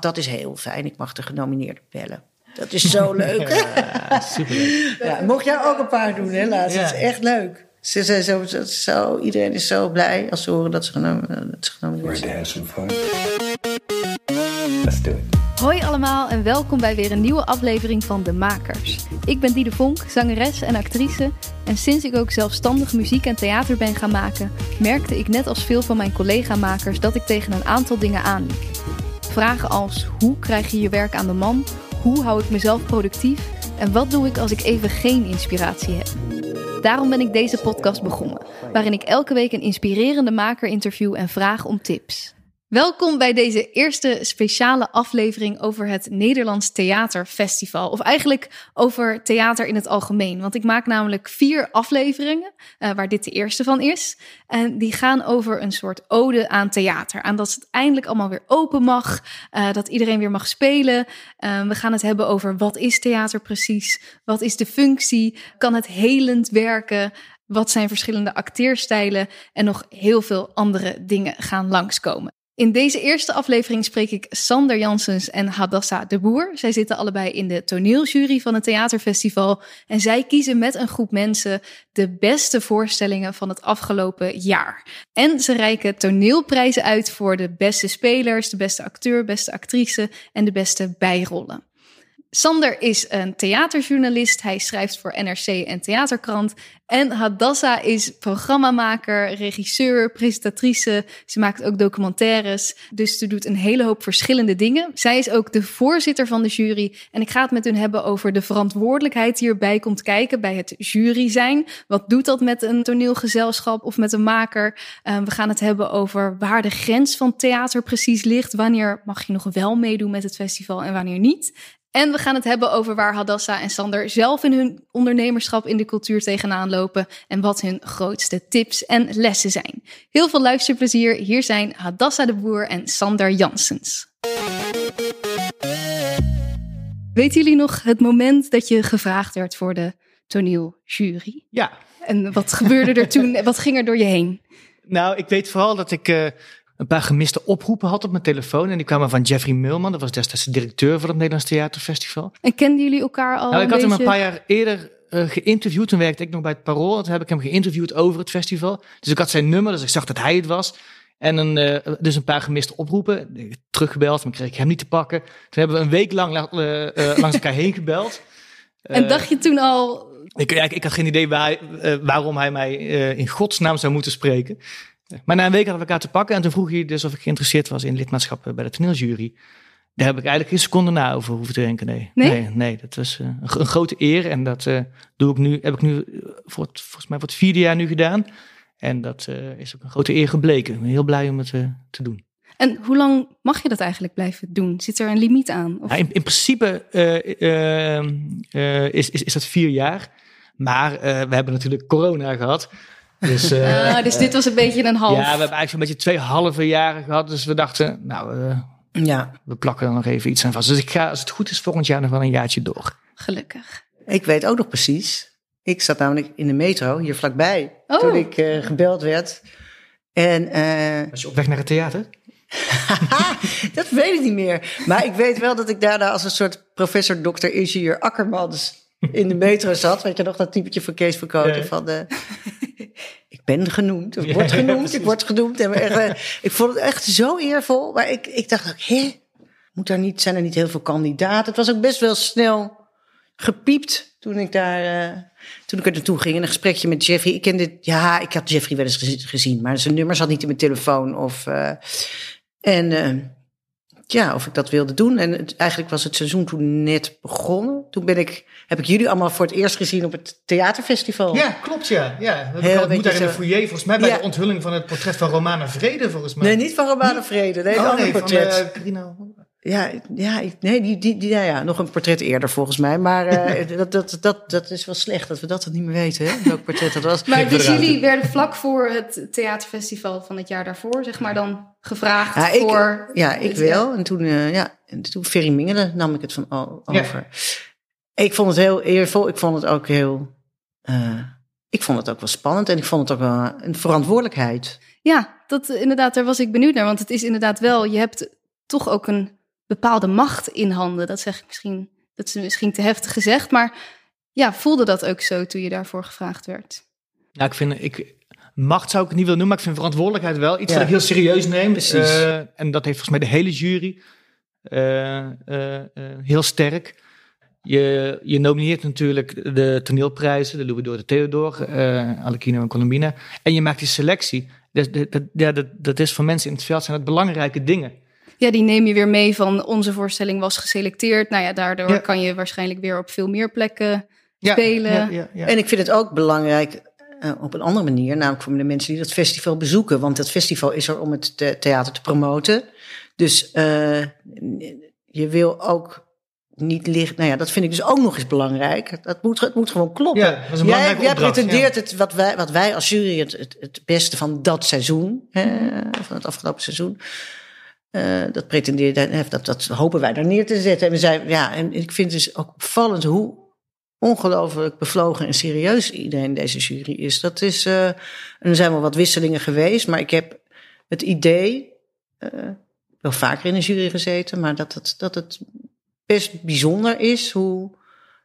Dat is heel fijn. Ik mag de genomineerden bellen. Dat is zo leuk. Ja, superleuk. Ja, mocht jij ook een paar doen, hè, laatst. Ja. Het is echt leuk. Ze zijn zo, zo, zo- iedereen is zo blij als ze horen dat ze, genomineerd Ready zijn. to have some fun? Let's do it. Hoi allemaal en welkom bij weer een nieuwe aflevering van De Makers. Ik ben Diede Vonk, zangeres en actrice. En sinds ik ook zelfstandig muziek en theater ben gaan maken, merkte ik net als veel van mijn collega-makers dat ik tegen een aantal dingen aanliep. Vragen als hoe krijg je je werk aan de man? Hoe hou ik mezelf productief? En wat doe ik als ik even geen inspiratie heb? Daarom ben ik deze podcast begonnen, waarin ik elke week een inspirerende maker interview en vraag om tips. Welkom bij deze eerste speciale aflevering over het Nederlands Theaterfestival. Of eigenlijk over theater in het algemeen. Want ik maak namelijk vier afleveringen, eh, waar dit de eerste van is. En die gaan over een soort ode aan theater. Aan dat het eindelijk allemaal weer open mag. eh, dat iedereen weer mag spelen. Eh, we gaan het hebben over wat is theater precies? Wat is de functie? Kan het helend werken? Wat zijn verschillende acteerstijlen? En nog heel veel andere dingen gaan langskomen. In deze eerste aflevering spreek ik Sander Janssens en Hadassa de Boer. Zij zitten allebei in de toneeljury van het Theaterfestival. En zij kiezen met een groep mensen de beste voorstellingen van het afgelopen jaar. En ze reiken toneelprijzen uit voor de beste spelers, de beste acteur, beste actrice en de beste bijrollen. Sander is een theaterjournalist. Hij schrijft voor NRC en Theaterkrant. En Hadassa is programmamaker, regisseur, presentatrice. Ze maakt ook documentaires. Dus ze doet een hele hoop verschillende dingen. Zij is ook de voorzitter van de jury. En ik ga het met hun hebben over de verantwoordelijkheid die erbij komt kijken bij het jury zijn. Wat doet dat met een toneelgezelschap of met een maker? Uh, we gaan het hebben over waar de grens van theater precies ligt. Wanneer mag je nog wel meedoen met het festival en wanneer niet? En we gaan het hebben over waar Hadassa en Sander zelf in hun ondernemerschap in de cultuur tegenaan lopen en wat hun grootste tips en lessen zijn. Heel veel luisterplezier. Hier zijn Hadassa de Boer en Sander Janssens. Weten jullie nog het moment dat je gevraagd werd voor de toneeljury? Ja, En wat gebeurde er toen? Wat ging er door je heen? nou, ik weet vooral dat ik eh, een paar gemiste oproepen had op mijn telefoon. En die kwamen van Jeffrey Mulman, dat was destijds de directeur van het Nederlands Theaterfestival. En kenden jullie elkaar al? nou, ik had hem een paar jaar eerder eh, geïnterviewd. Toen werkte ik nog bij het Parool. Toen heb ik hem geïnterviewd over het festival. Dus ik had zijn nummer, dus ik zag dat hij het was. En een, eh, dus een paar gemiste oproepen. Heb Teruggebeld, maar kreeg ik hem niet te pakken. Toen hebben we een week lang la- eh, eh, langs elkaar heen gebeld. En Eh, dacht je toen al, Ik, ja, ik, ik had geen idee waar, eh, waarom hij mij eh, in godsnaam zou moeten spreken. Maar na een week hadden we elkaar te pakken en toen vroeg hij dus of ik geïnteresseerd was in lidmaatschap bij de toneeljury. Daar heb ik eigenlijk geen seconde na over hoeven te denken. Nee, Nee? nee, nee, dat was eh, een, gro- een grote eer en dat eh, doe ik nu, heb ik nu eh, voor het, volgens mij voor het vierde jaar nu gedaan. En dat is ook een grote eer gebleken. Ik ben heel blij om het te doen. En hoe lang mag je dat eigenlijk blijven doen? Zit er een limiet aan? Of... Ja, in, in principe eh, eh, eh, is, is, is dat vier jaar. Maar we hebben natuurlijk corona gehad. Dus, eh, Ah, dus dit was een beetje een half. Ja, we hebben eigenlijk zo'n beetje twee halve jaren gehad. Dus we dachten, nou, eh, Ja, we plakken er nog even iets aan vast. Dus ik ga, als het goed is, volgend jaar nog wel een jaartje door. Gelukkig. ik weet ook nog precies. Ik zat namelijk in de metro hier vlakbij Oh. toen ik eh, gebeld werd. En eh, Was je op weg naar het theater? dat weet ik niet meer. Maar ik weet wel dat ik daarna als een soort professor dokter ingenieur Akkermans in de metro zat. Weet je nog dat typetje van Kees Ja. van de... Ik ben genoemd, ik word genoemd, ik word genoemd. En echt, eh, ik vond het echt zo eervol. Maar ik, ik dacht ook, hè? Moet daar niet, zijn er niet heel veel kandidaten? Het was ook best wel snel gepiept toen ik daar... eh, toen ik er naartoe ging in een gesprekje met Jeffrey. Ik kende, ja, ik had Jeffrey wel eens gezi- gezien, maar zijn nummer zat niet in mijn telefoon. Of, eh, en ja, of ik dat wilde doen. En het, eigenlijk was het seizoen toen net begonnen. Toen ben ik, heb ik jullie allemaal voor het eerst gezien op het theaterfestival. Ja, klopt ja. ja. We Heel beetje daar in de foyer, volgens mij bij Ja. de onthulling van het portret van Romana Vrede, volgens mij. Nee, niet van Romana Vrede. Nee, oh, nee, van eh, Carina. Ja, ja, ik- nee, die, die, die, ja, ja, nog een portret eerder volgens mij. Maar eh, dat, dat, dat, dat is wel slecht dat we dat dan niet meer weten, hè? welk portret dat was. Maar dus jullie werden vlak voor het theaterfestival van het jaar daarvoor, zeg maar, dan gevraagd Ja, ik, voor... ja, ik wel. En toen, eh, ja, en toen Ferry Mingelen nam ik het van Ja. over. Ik vond het heel eervol. Ik vond het ook heel... eh, ik vond het ook wel spannend. En ik vond het ook wel een verantwoordelijkheid. Ja, dat inderdaad, daar was ik benieuwd naar. Want het is inderdaad wel, je hebt toch ook een bepaalde macht in handen. Dat zeg ik misschien, dat is misschien te heftig gezegd, maar ja, voelde dat ook zo toen je daarvoor gevraagd werd? Nou, ik vind, ik, macht zou ik het niet willen noemen, maar ik vind verantwoordelijkheid wel iets Ja. wat ik heel serieus neem. Precies. Eh, en dat heeft volgens mij de hele jury eh, eh, eh, heel sterk. Je, je nomineert natuurlijk de toneelprijzen, de Louis de Theodor, Alekino en Colombina. En je maakt die selectie. Dat, dat, ja, dat, dat is voor mensen in het veld zijn dat belangrijke dingen. Ja, die neem je weer mee van onze voorstelling was geselecteerd. Nou ja, daardoor Ja. kan je waarschijnlijk weer op veel meer plekken Ja, spelen. Ja, ja, ja. En ik vind het ook belangrijk eh, op een andere manier, namelijk voor de mensen die dat festival bezoeken. Want dat festival is er om het the- theater te promoten. Dus eh, je wil ook niet liggen. Nou ja, dat vind ik dus ook nog eens belangrijk. Dat moet, het moet gewoon kloppen. Ja, dat is een jij, jij pretendeert het, wat wij, wat wij als jury het, het, het beste van dat seizoen, hè, van het afgelopen seizoen. Eh, dat pretendeer je, dat, dat hopen wij daar neer te zetten. En we zijn, ja, en ik vind het dus ook opvallend hoe ongelooflijk bevlogen en serieus iedereen in deze jury is. Dat is, eh, en er zijn wel wat wisselingen geweest, maar ik heb het idee, eh, wel vaker in een jury gezeten, maar dat het, dat het best bijzonder is hoe,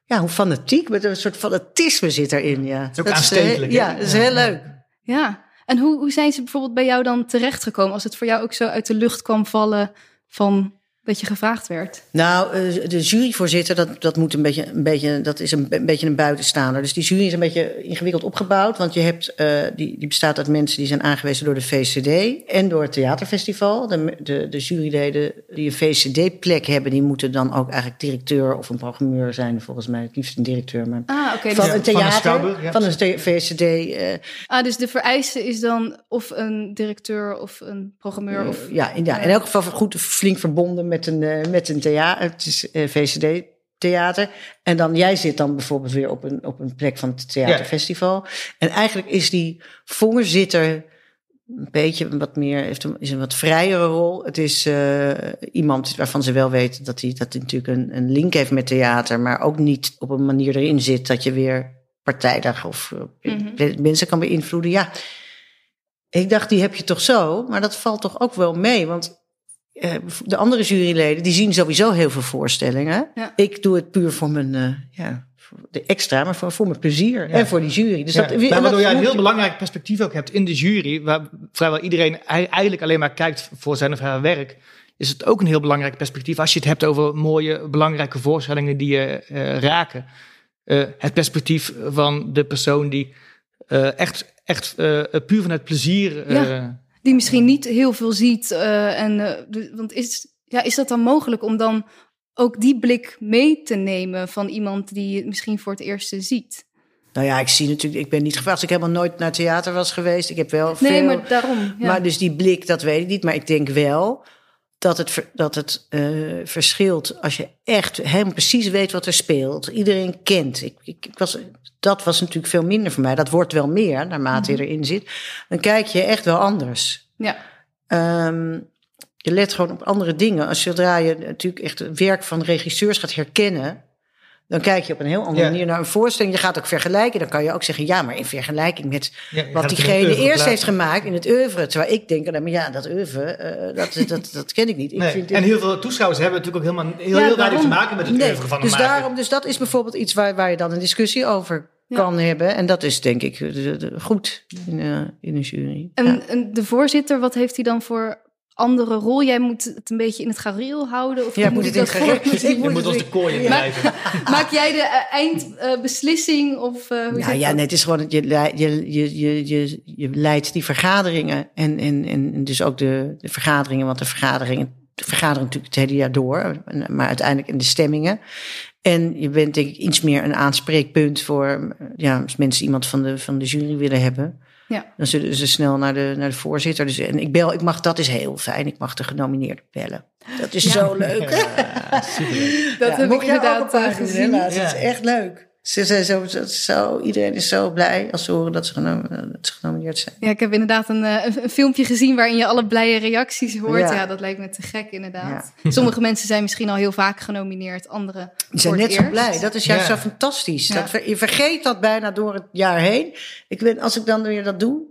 ja, hoe fanatiek, met een soort fanatisme zit erin. Ja. is ook dat aanstekelijk, ja, dat is heel leuk. Ja, en hoe, hoe zijn ze bijvoorbeeld bij jou dan terechtgekomen? Als het voor jou ook zo uit de lucht kwam vallen van dat je gevraagd werd? Nou, eh, de juryvoorzitter, dat, dat, moet een beetje, een beetje, dat is een, een beetje een buitenstaander. Dus die jury is een beetje ingewikkeld opgebouwd. Want je hebt, eh, die, die bestaat uit mensen die zijn aangewezen door de VCD en door het theaterfestival. De, de, de juryleden die een VCD-plek hebben, die moeten dan ook eigenlijk directeur of een programmeur zijn. Volgens mij het liefst een directeur. Maar Ah, oké. van dus, een van een theater, ja, van een VCD. eh, ah, dus de vereiste is dan of een directeur of een programmeur of... ja, in, ja, in elk geval goed flink verbonden met een, eh, met een theater. Het is eh, VCD theater. En dan jij zit dan bijvoorbeeld weer op een, op een plek van het theaterfestival. En eigenlijk is die voorzitter een beetje wat meer, heeft een, is een wat vrijere rol. Het is eh, iemand waarvan ze wel weten dat hij, dat natuurlijk een, een link heeft met theater, maar ook niet op een manier erin zit dat je weer partijdig of Mhm. mensen kan beïnvloeden. Ja, ik dacht, die heb je toch zo, maar dat valt toch ook wel mee, want de andere juryleden die zien sowieso heel veel voorstellingen. Ja. Ik doe het puur voor mijn, eh, ja, voor de extra, maar voor, voor mijn plezier en voor die jury. Dus Ja, dat, maar en dat waardoor jij een heel belangrijk perspectief ook hebt in de jury, waar vrijwel iedereen ei- eigenlijk alleen maar kijkt voor zijn of haar werk, is het ook een heel belangrijk perspectief als je het hebt over mooie, belangrijke voorstellingen die je eh, raken. Eh, het perspectief van de persoon die eh, echt, echt eh, puur vanuit plezier. Die misschien niet heel veel ziet. eh, en, eh, de- want is, ja, is dat dan mogelijk om dan ook die blik mee te nemen van iemand die het misschien voor het eerst ziet? Nou ja, ik zie natuurlijk, ik ben niet gevraagd. Ik helemaal nooit naar theater was geweest. Ik heb wel Nee, veel. maar daarom. Ja. Maar dus die blik, dat weet ik niet. Maar ik denk wel dat het, dat het eh, verschilt als je echt helemaal precies weet wat er speelt. Iedereen kent. Ik, ik, ik was, dat was natuurlijk veel minder voor mij. Dat wordt wel meer naarmate je erin zit. Dan kijk je echt wel anders. ja. Ehm, je let gewoon op andere dingen. Als zodra je natuurlijk echt het werk van regisseurs gaat herkennen, dan kijk je op een heel andere Ja. manier naar een voorstelling. Je gaat ook vergelijken. Dan kan je ook zeggen, ja, maar in vergelijking met Ja, wat diegene eerst plaatsen. heeft gemaakt in het oeuvre. Terwijl ik denk, nou, maar ja, dat oeuvre, eh, dat, dat, dat ken ik niet. Ik Nee. vind En heel veel toeschouwers hebben natuurlijk ook helemaal heel, Ja, heel weinig te maken met het Nee, oeuvre van een dus, daarom, dus dat is bijvoorbeeld iets waar, waar je dan een discussie over Ja. kan hebben. En dat is denk ik de- de- goed in, eh, in een jury. En, Ja. en de voorzitter, wat heeft hij dan voor andere rol? Jij moet het een beetje in het gareel houden? Of Ja, moet ik het in dat het gareel- Je moet moet de kooien Ja. blijven. Maak jij de eh, eindbeslissing? of eh, hoe Ja, zit ja, nee, het is gewoon, dat je, je, je, je, je leidt die vergaderingen en, en, en dus ook de, de vergaderingen, want de vergaderingen de vergaderen natuurlijk het hele jaar door, maar uiteindelijk in de stemmingen. En je bent denk ik iets meer een aanspreekpunt voor, ja, als mensen iemand van de, van de jury willen hebben. Ja. Dan zullen ze snel naar de, naar de voorzitter. Dus, en ik bel, ik mag, dat is heel fijn. Ik mag de genomineerde bellen. Dat is Ja. zo leuk. Ja. Dat Ja, heb ik ook inderdaad een paar eh, gezien. Het is echt leuk. Ze zijn zo, zo, zo- iedereen is zo blij als ze horen dat ze, dat ze genomineerd zijn. Ja, ik heb inderdaad een, eh, een, een filmpje gezien waarin je alle blije reacties hoort. Ja, Ja. dat lijkt me te gek inderdaad. Sommige mensen zijn misschien al heel vaak genomineerd, anderen Die zijn net zo blij. Dat is juist Ja. zo fantastisch. Ja. Dat, je vergeet dat bijna door het jaar heen. Ik ben, als ik dan weer dat doe,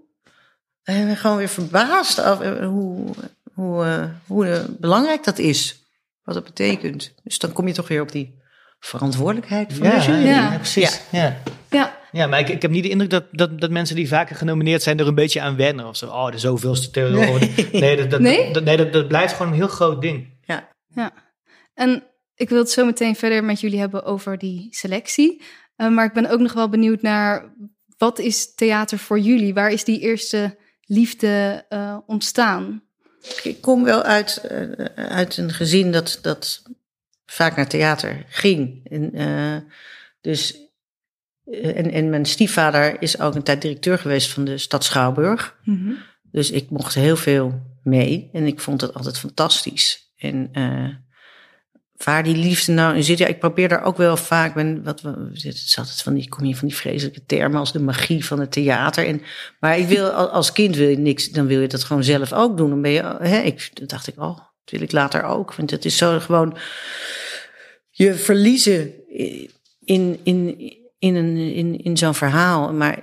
ben ik gewoon weer verbaasd over hoe, hoe, eh, hoe eh, belangrijk dat is. wat dat betekent. Dus dan kom je toch weer op die verantwoordelijkheid van Ja, de jury. ja, Ja. precies. Ja. Ja, Ja, maar ik, ik heb niet de indruk dat, dat, dat mensen die vaker genomineerd zijn er een beetje aan wennen. Of zo, oh, de zoveelste Theodor. Nee, nee, dat, dat, Nee? Dat, nee dat, dat blijft gewoon een heel groot ding. ja. En ik wil het zo meteen verder met jullie hebben over die selectie. Eh, maar ik ben ook nog wel benieuwd naar wat is theater voor jullie? Waar is die eerste liefde eh, ontstaan? Ik kom wel uit, eh, uit een gezin dat, dat vaak naar theater ging. En, eh, dus, eh, en, en mijn stiefvader is ook een tijd directeur geweest van de stad Schouwburg. Mhm. Dus ik mocht heel veel mee en ik vond het altijd fantastisch. En eh, waar die liefde nou in zit, ja, ik probeer daar ook wel vaak, ben, wat, het is altijd van die, kom je van die vreselijke termen als de magie van het theater. En, maar ik wil, al- als kind wil je niks, dan wil je dat gewoon zelf ook doen. Dan ben je, hè, ik, dacht ik, oh, ik later ook. Want het is zo gewoon, je verliezen in, in, in, een, in, in zo'n verhaal. Maar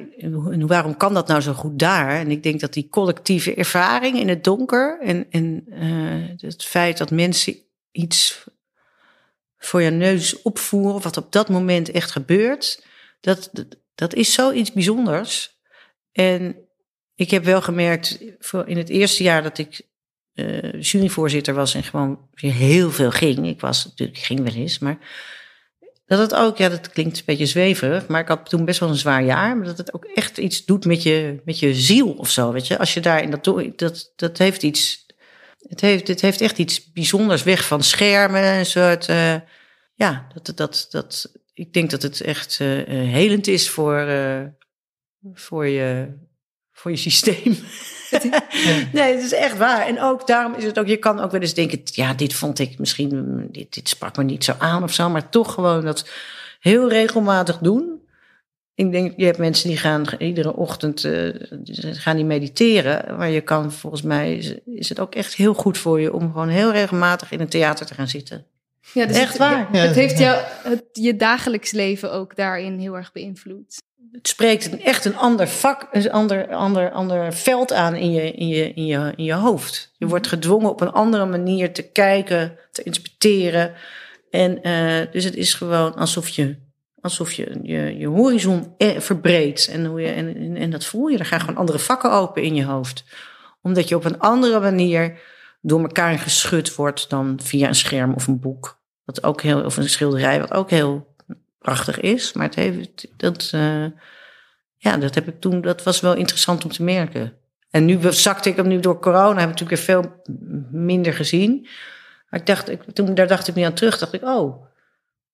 waarom kan dat nou zo goed daar? En ik denk dat die collectieve ervaring in het donker en, en eh, het feit dat mensen iets voor je neus opvoeren, wat op dat moment echt gebeurt, dat, dat, dat is zoiets bijzonders. En ik heb wel gemerkt, in het eerste jaar dat ik eh, juryvoorzitter was en gewoon weer heel veel ging. Ik was natuurlijk, ik ging wel eens, maar dat het ook, ja, dat klinkt een beetje zweverig, maar ik had toen best wel een zwaar jaar. Maar dat het ook echt iets doet met je, met je ziel of zo, weet je. Als je daar in dat, dat, dat heeft iets, het heeft, het heeft echt iets bijzonders weg van schermen, een soort, eh, ja, dat, dat, dat, ik denk dat het echt eh, helend is voor, voor je, voor je systeem. nee, het is echt waar. En ook daarom is het ook, je kan ook wel eens denken, ja, dit vond ik misschien, dit, dit sprak me niet zo aan of zo, maar toch gewoon dat heel regelmatig doen. Ik denk, je hebt mensen die gaan iedere ochtend eh, die gaan die mediteren. Maar je kan volgens mij, is, is het ook echt heel goed voor je om gewoon heel regelmatig in een theater te gaan zitten. Ja, dus Echt het, waar. ja, het heeft jou, het, je dagelijks leven ook daarin heel erg beïnvloed. Het spreekt een, echt een ander vak, een ander, ander, ander veld aan in je, in, je, in, je, in je hoofd. Je wordt gedwongen op een andere manier te kijken, te inspecteren. En eh, dus het is gewoon alsof je, alsof je je, je horizon eh, verbreedt. En, hoe je, en, en, en dat voel je. Er gaan gewoon andere vakken open in je hoofd. Omdat je op een andere manier door elkaar geschud wordt dan via een scherm of een boek. Wat ook heel, of een schilderij, wat ook heel prachtig is. Maar het heeft, dat, eh, ja, dat heb ik toen, dat was wel interessant om te merken. En nu zakte ik hem nu door corona, heb ik natuurlijk veel minder gezien. Maar ik dacht, ik, toen, daar dacht ik niet aan terug, dacht ik, oh,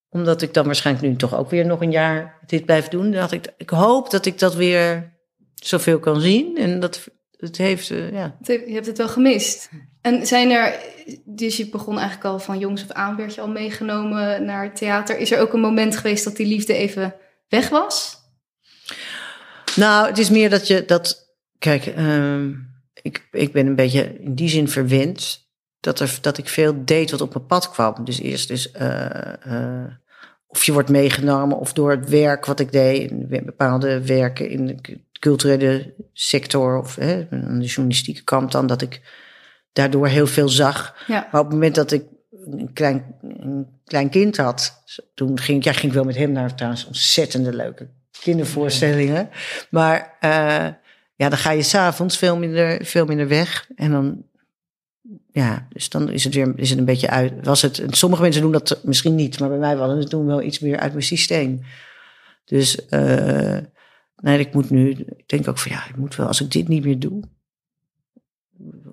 omdat ik dan waarschijnlijk nu toch ook weer nog een jaar dit blijf doen, dacht ik, ik hoop dat ik dat weer zoveel kan zien. En dat het heeft, eh, ja. Je hebt het wel gemist. En zijn er, dus je begon eigenlijk al van jongs af aan, werd je al meegenomen naar theater. Is er ook een moment geweest dat die liefde even weg was? Nou, het is meer dat je dat. Kijk, ehm, ik, ik ben een beetje in die zin verwend. Dat, er, dat ik veel deed wat op mijn pad kwam. Dus eerst dus. of je wordt meegenomen of door het werk wat ik deed. Bepaalde werken in de cu- culturele sector of hè, aan de journalistieke kant dan. Dat ik daardoor heel veel zag. Ja. Maar op het moment dat ik een klein, een klein kind had, toen ging ik, ja, ging ik wel met hem naar trouwens ontzettende leuke kindervoorstellingen. Maar eh, ja, dan ga je s'avonds veel minder, veel minder weg. En dan, ja, dus dan is het weer is het een beetje uit. Was het, sommige mensen doen dat misschien niet, maar bij mij was het toen wel iets meer uit mijn systeem. Dus eh, nee, ik moet nu, ik denk ook van ja, ik moet wel, als ik dit niet meer doe.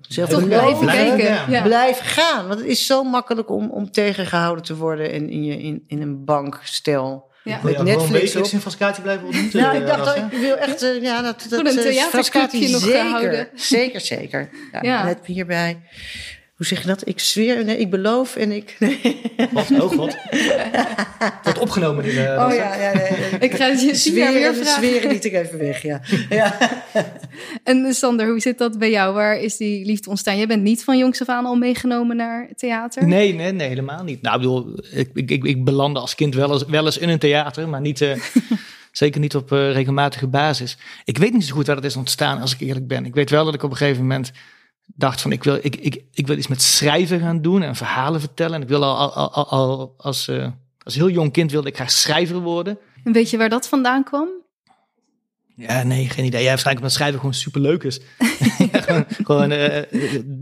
Zelf Toch blijven blijven, kijken. ja. Ja. Blijf gaan. Want het is zo makkelijk om, om tegengehouden te worden in, in, je, in, in een bankstel. Ja. Met Netflix op. in Frascati blijven ontmoeten. Nou, ik eh, dacht dat hè? ik wil echt, eh, ja, dat, dat Gewoon een Frascati nog zeker, gehouden. Zeker, zeker. Ja, Ja. Net hierbij. Hoe zeg je dat? Ik zweer, nee, ik beloof en ik. Nee. Wat? Oh god. Wordt opgenomen. Die, eh, Oh hè? ja, ja, nee. nee. Ik ga je Zweren, weer vragen. zweren liet ik even weg, ja. ja. En Sander, hoe zit dat bij jou? Waar is die liefde ontstaan? Jij bent niet van jongs af aan al meegenomen naar theater? Nee, nee, nee, helemaal niet. Nou, ik bedoel, ik, ik, ik, ik belandde als kind wel eens, wel eens in een theater, maar niet, eh, zeker niet op eh, regelmatige basis. Ik weet niet zo goed waar dat is ontstaan, als ik eerlijk ben. Ik weet wel dat ik op een gegeven moment dacht van ik wil, ik, ik, ik wil iets met schrijven gaan doen en verhalen vertellen. En ik wil al, al, al, al als, eh, als heel jong kind wilde ik graag schrijver worden. En weet je waar dat vandaan kwam? Ja, nee, geen idee. Ja, waarschijnlijk omdat schrijven gewoon superleuk is. Ja, gewoon gewoon eh,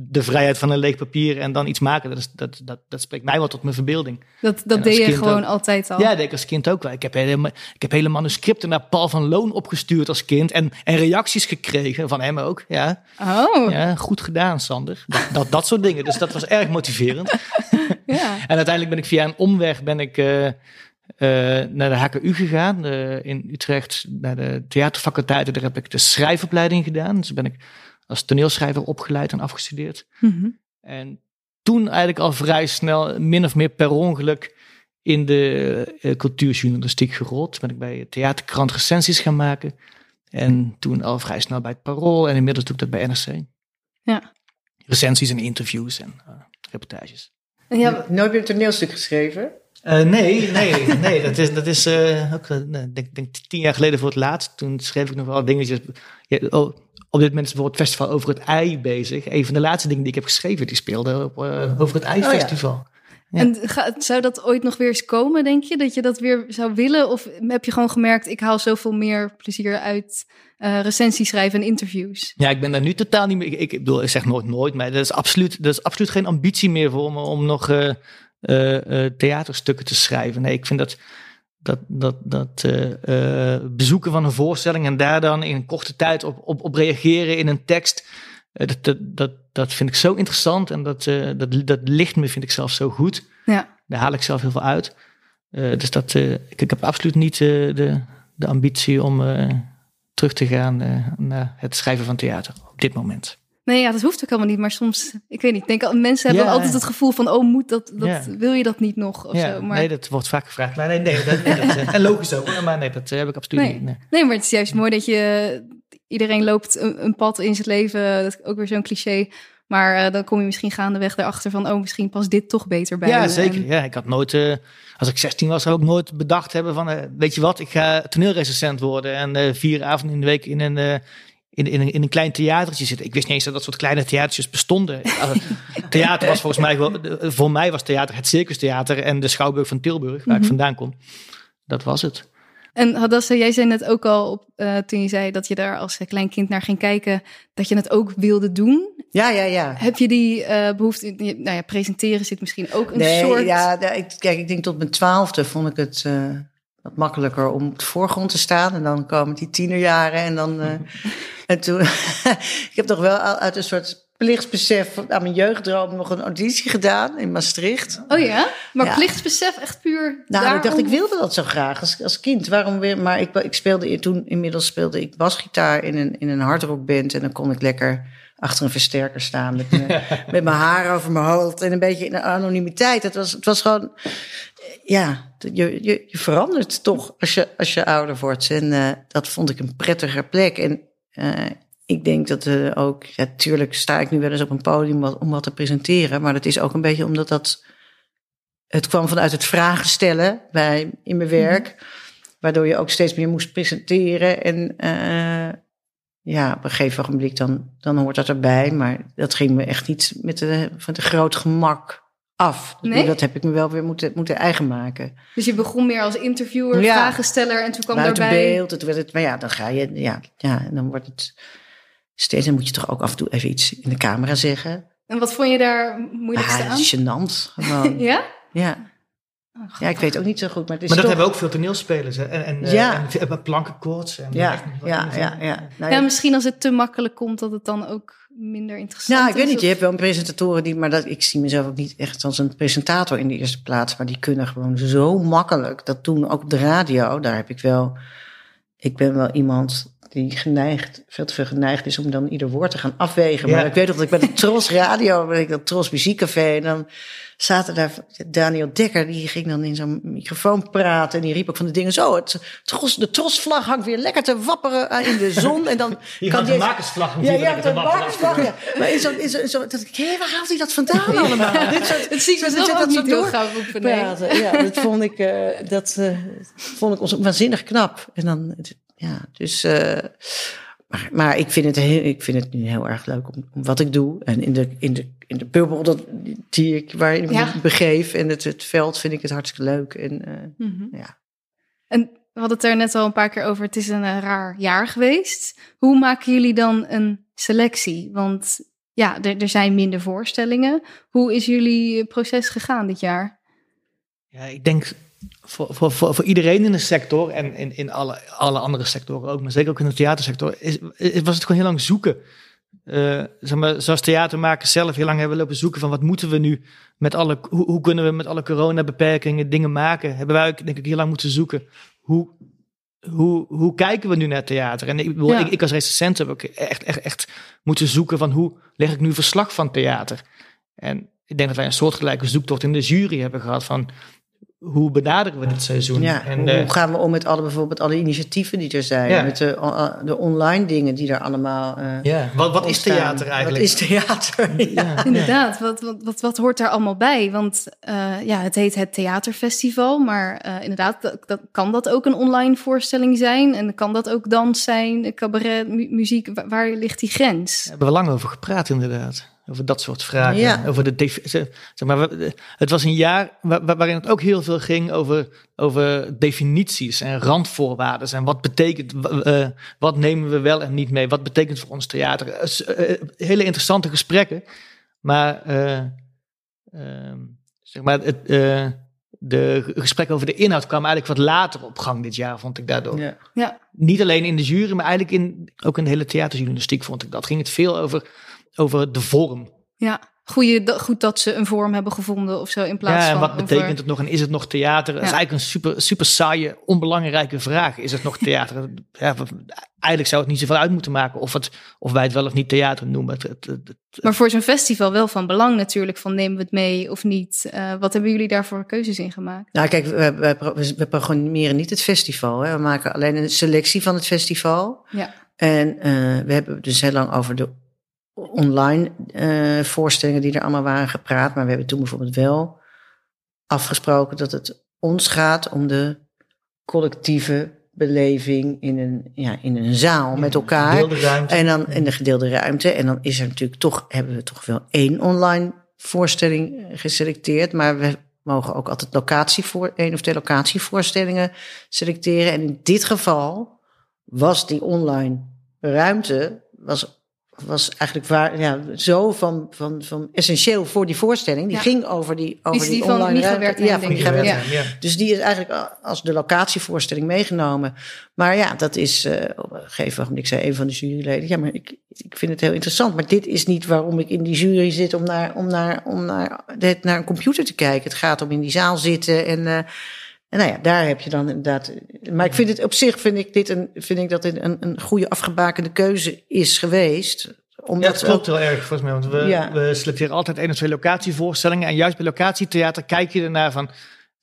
de vrijheid van een leeg papier en dan iets maken. Dat, is, dat, dat, dat spreekt mij wel tot mijn verbeelding. Dat, dat deed je gewoon ook. altijd al. Ja, dat deed ik als kind ook wel. Ik heb hele, ik heb hele manuscripten naar Paul van Loon opgestuurd als kind. En, en reacties gekregen van hem ook. Ja, Oh, ja. ja goed gedaan, Sander. Dat, dat, dat soort dingen. Dus dat was erg motiverend. En uiteindelijk ben ik via een omweg ben ik, eh, eh, naar de HKU gegaan. eh, in Utrecht, naar de theaterfaculteit. Daar heb ik de schrijfopleiding gedaan. Dus ben ik als toneelschrijver opgeleid en afgestudeerd. Mhm. En toen eigenlijk al vrij snel, min of meer per ongeluk, in de eh, cultuurjournalistiek gerold. Ben ik bij Theaterkrant recensies gaan maken. En toen al vrij snel bij het Parool. En inmiddels doe ik dat bij NRC. Ja. Recensies en interviews en eh, reportages. En ja, Nooit meer een toneelstuk geschreven? Eh, nee, nee, nee. Dat is, dat is eh, ook, denk, denk tien jaar geleden voor het laatst. Toen schreef ik nog wel dingetjes. Ja, oh, op dit moment is bijvoorbeeld het festival over het ei bezig. Een van de laatste dingen die ik heb geschreven, die speelde op, eh, over het ei-festival. Ja. en ga- zou dat ooit nog weer eens komen, denk je? Dat je dat weer zou willen? Of heb je gewoon gemerkt, ik haal zoveel meer plezier uit eh recensie schrijven en interviews? Ja, ik ben daar nu totaal niet meer. Ik, ik bedoel, ik zeg nooit nooit, maar dat is absoluut, dat is absoluut geen ambitie meer voor me om nog eh, theaterstukken te schrijven. Nee, ik vind dat, dat, dat, dat eh, eh, bezoeken van een voorstelling en daar dan in een korte tijd op, op, op reageren in een tekst. eh, dat, dat, dat, dat vind ik zo interessant en dat, dat, dat ligt me, vind ik zelf zo goed. Ja. Daar haal ik zelf heel veel uit. Dus dat, ik, ik heb absoluut niet de, de ambitie om terug te gaan naar het schrijven van theater op dit moment. Nee, ja, dat hoeft ook helemaal niet. Maar soms, ik weet niet, ik denk, mensen hebben altijd het gevoel van, oh, moet dat, dat wil je dat niet nog? Of ja, zo. Maar, Nee, dat wordt vaak gevraagd. Maar nee, nee, dat, nee, dat, eh, en logisch ook. Maar nee, dat eh, heb ik absoluut Nee. niet. Nee. Nee, maar het is juist mooi dat je... Iedereen loopt een, een pad in zijn leven. Dat is ook weer zo'n cliché. Maar eh, dan kom je misschien gaandeweg erachter van... oh, misschien past dit toch beter bij Ja, zeker. En- Ja, ik had nooit, als ik 16 was, zou ik nooit bedacht hebben van, weet je wat, ik ga toneelrecensent worden en vier avonden in de week in een, in, in, een, in een klein theatertje zitten. Ik wist niet eens dat dat soort kleine theatertjes bestonden. Theater was volgens mij, wel, voor mij was theater het Circus Theater en de Schouwburg van Tilburg, waar ik Mhm. vandaan kom. Dat was het. En Hadassah, jij zei net ook al op, eh, toen je zei dat je daar als klein kind naar ging kijken, dat je het ook wilde doen. Ja, ja, ja. Heb je die eh, behoefte, nou ja, presenteren zit misschien ook een Nee, soort... ja, nee, ik- kijk, ik denk tot mijn twaalfde vond ik het eh, wat makkelijker om op de voorgrond te staan. En dan komen die tienerjaren en dan... eh, en toen... ik heb toch wel uit een soort plichtsbesef aan mijn jeugddroom nog een auditie gedaan in Maastricht. Oh ja? Maar Ja. plichtsbesef echt puur Nou, ik dacht, ik wilde dat zo graag als, als kind. Waarom weer? Maar ik, ik speelde toen, inmiddels speelde ik basgitaar in een, in een hardrockband. En dan kon ik lekker achter een versterker staan met, mijn- met mijn haar over mijn hoofd. En een beetje in de anonimiteit. Het was, het was gewoon, ja, je, je, je verandert toch als je, als je ouder wordt. En eh, dat vond ik een prettiger plek. En eh, ik denk dat eh, ook, ja, tuurlijk sta ik nu wel eens op een podium wat, om wat te presenteren. Maar dat is ook een beetje omdat dat het kwam vanuit het vragen stellen bij, in mijn werk. Waardoor je ook steeds meer moest presenteren. En eh, ja, op een gegeven ogenblik dan, dan hoort dat erbij. Maar dat ging me echt niet met de, van de groot gemak af. Nee? Dat heb ik me wel weer moeten, moeten eigen maken. Dus je begon meer als interviewer, Ja. vragensteller en toen kwam Buiten daarbij... beeld. Het werd het, maar ja, dan ga je, ja, ja, en dan wordt het steeds. Dan moet je toch ook af en toe even iets in de camera zeggen. En wat vond je daar moeilijkste Ah, aan? dat is gênant. Gewoon. Ja? ja. Oh, ja, ik weet ook niet zo goed. Maar, het is Maar dat toch- hebben ook veel toneelspelers. Hè? En, en, eh, Ja. en, en plankenkoorts. En Ja, ja, ja, ja. Nou, Ja, ja. misschien als het te makkelijk komt, dat het dan ook minder interessant Nou, ik weet niet. Je hebt wel presentatoren die, maar dat, ik zie mezelf ook niet echt als een presentator in de eerste plaats. Maar die kunnen gewoon zo makkelijk. Dat doen ook op de radio. Daar heb ik wel. Ik ben wel iemand die geneigd, veel te veel geneigd is om dan ieder woord te gaan afwegen. Maar Ja. ik weet nog dat ik bij de Tros Radio, bij dat Tros Muziekcafé, en dan zaten daar Daniel Dekker, die ging dan in zo'n microfoon praten. En die riep ook van de dingen zo, het tros, de Trosvlag hangt weer lekker te wapperen eh, in de zon. En dan Hier kan die de makersvlag ja, ja, de wapperen. makersvlag, ja. Maar in zo'n, zo, dat ik, hé, waar haalt hij dat vandaan allemaal? Dit soort, Het zie ik zo- dat zo niet door nee. praten. Ja, dat vond ik, eh, dat, eh, vond ik ons waanzinnig knap. En dan, ja, dus, eh, maar, maar ik, vind het heel, ik vind het nu heel erg leuk om, om wat ik doe. En in de, in de, in de bubbel dat, die ik, waarin ik Ja. me begeef en het, het veld vind ik het hartstikke leuk. En, eh, Mhm. ja. En we hadden het er net al een paar keer over. Het is een eh, raar jaar geweest. Hoe maken jullie dan een selectie? Want ja, er, er zijn minder voorstellingen. Hoe is jullie proces gegaan dit jaar? Ja, ik denk voor, voor, voor, voor iedereen in de sector en in, in alle, alle andere sectoren ook, maar zeker ook in de theatersector, is, is- was het gewoon heel lang zoeken. Eh, zeg maar, zoals theatermakers zelf heel lang hebben lopen zoeken van wat moeten we nu met alle, hoe, hoe kunnen we met alle coronabeperkingen dingen maken, hebben wij ook denk ik heel lang moeten zoeken. Hoe, hoe, hoe kijken we nu naar theater? En ik, bedoel, Ja. ik, ik als recensent heb ook echt, echt, echt moeten zoeken van hoe leg ik nu verslag van theater? En ik denk dat wij een soortgelijke zoektocht in de jury hebben gehad van hoe benaderen we dit seizoen? Ja, en, hoe, eh, hoe gaan we om met alle, bijvoorbeeld alle initiatieven die er zijn? Ja. Met de, o- de online dingen die er allemaal eh ja. Wat, wat is ontstaan. theater eigenlijk? Wat is theater? Ja. Ja. Inderdaad, wat, wat, wat, wat hoort daar allemaal bij? Want eh, ja, het heet het theaterfestival, maar eh, inderdaad, dat, dat, kan dat ook een online voorstelling zijn? En kan dat ook dans zijn, cabaret, mu- muziek? Waar, waar ligt die grens? Daar hebben we lang over gepraat, inderdaad. Over dat soort vragen. Ja. Over de zeg maar, het was een jaar wa- wa- waarin het ook heel veel ging over, over definities en randvoorwaarden. En wat betekent, eh, wat nemen we wel en niet mee? Wat betekent voor ons theater? Eh, eh, hele interessante gesprekken. Maar, eh, ehm, zeg maar het, eh, de gesprekken over de inhoud kwamen eigenlijk wat later op gang dit jaar, vond ik daardoor. Ja. Ja, niet alleen in de jury, maar eigenlijk in, ook in de hele theaterjournalistiek vond ik dat. Ging het veel over, over de vorm. ja. Goed dat ze een vorm hebben gevonden of zo in plaats Ja, en van. wat betekent over- het nog en is het nog theater? Dat is eigenlijk een super, super saaie, onbelangrijke vraag. Is het nog theater? ja, eigenlijk zou het niet zoveel uit moeten maken of, het, of wij het wel of niet theater noemen. Het, het, het- het- Maar voor zo'n festival wel van belang natuurlijk, van nemen we het mee of niet? Eh, wat hebben jullie daar voor keuzes in gemaakt? Nou, kijk, we, we, pro- we programmeren niet het festival. Hè. We maken alleen een selectie van het festival. Ja, En eh, we hebben dus heel lang over de online eh, voorstellingen die er allemaal waren gepraat. Maar we hebben toen bijvoorbeeld wel afgesproken dat het ons gaat om de collectieve beleving in een, ja, in een zaal met elkaar. En dan in de gedeelde ruimte. En dan is er natuurlijk toch, hebben we toch wel één online voorstelling eh, geselecteerd. Maar we mogen ook altijd locatie voor, één of twee locatievoorstellingen selecteren. En in dit geval was die online ruimte was, was eigenlijk waar, ja, zo van, van, van essentieel voor die voorstelling. Die Ja. ging over die, over die, die van online ruimte. Wertheim, Ja, van. Ja. Dus die is eigenlijk als de locatievoorstelling meegenomen. Maar ja, dat is eh, op een gegeven moment, ik zei een van de juryleden, ja, maar ik, ik vind het heel interessant. Maar dit is niet waarom ik in die jury zit om naar, om naar, om naar, naar een computer te kijken. Het gaat om in die zaal zitten en... eh, en nou ja, daar heb je dan inderdaad. Maar ik vind het op zich vind ik dit een, vind ik dat dit een, een goede afgebakende keuze is geweest. Ja, Omdat het klopt heel erg volgens mij. Want we, Ja. we selecteren altijd één of twee locatievoorstellingen. En juist bij locatietheater kijk je ernaar van...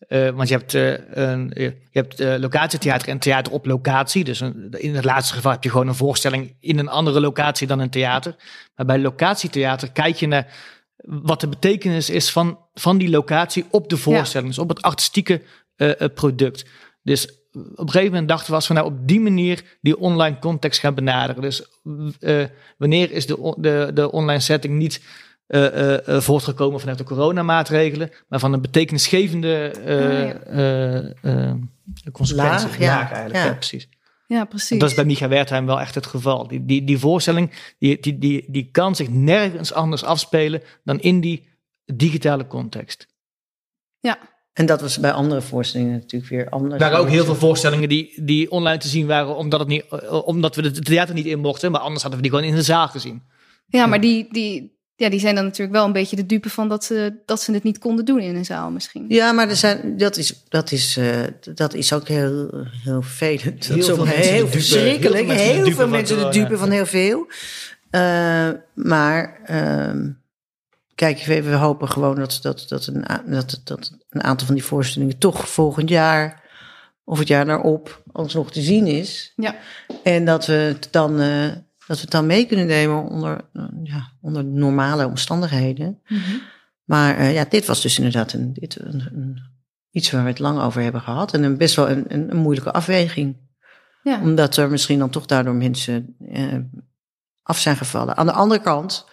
eh, want je hebt, eh, een, je hebt eh, locatietheater en theater op locatie. Dus een- in het laatste geval heb je gewoon een voorstelling in een andere locatie dan een theater. Maar bij locatietheater kijk je naar wat de betekenis is van, van die locatie op de voorstelling. Dus op het artistieke eh, eh, product. Dus op een gegeven moment dachten we, als we nou op die manier die online context gaan benaderen. Dus eh, wanneer is de, de, de online setting niet eh, eh, eh, voortgekomen vanuit de coronamaatregelen, maar van een betekenisgevende eh, Ah, ja. eh, eh, consequentie. Laag, ja. eigenlijk. Ja. Ja, precies. ja precies. En dat is bij Micha Wertheim wel echt het geval. Die, die, die voorstelling die, die, die, die kan zich nergens anders afspelen dan in die digitale context. Ja, En dat was bij andere voorstellingen natuurlijk weer anders. Er waren ook heel veel voorstellingen die, die online te zien waren, omdat, het niet, omdat we het theater niet in mochten. Maar anders hadden we die gewoon in de zaal gezien. ja maar die, die, ja, die zijn dan natuurlijk wel een beetje de dupe van dat ze, dat ze het niet konden doen in een zaal misschien. Ja, maar er zijn, dat, is, dat, is, eh, dat is ook heel, heel vervelend. Heel Dat is veel ook mensen heel verschrikkelijk. heel veel mensen de Heel dupe veel van mensen de corona. dupe van heel veel. Eh, maar ehm, kijk, we, we hopen gewoon dat, dat, dat, een, dat, dat een aantal van die voorstellingen toch volgend jaar of het jaar daarop alsnog te zien is. Ja, En dat we het dan, eh, dat we het dan mee kunnen nemen onder, eh, ja, onder normale omstandigheden. Maar eh, ja, dit was dus inderdaad een, dit, een, een- iets waar we het lang over hebben gehad. En een best wel een, een, een moeilijke afweging. Ja. Omdat er misschien dan toch daardoor mensen af zijn gevallen. Aan de andere kant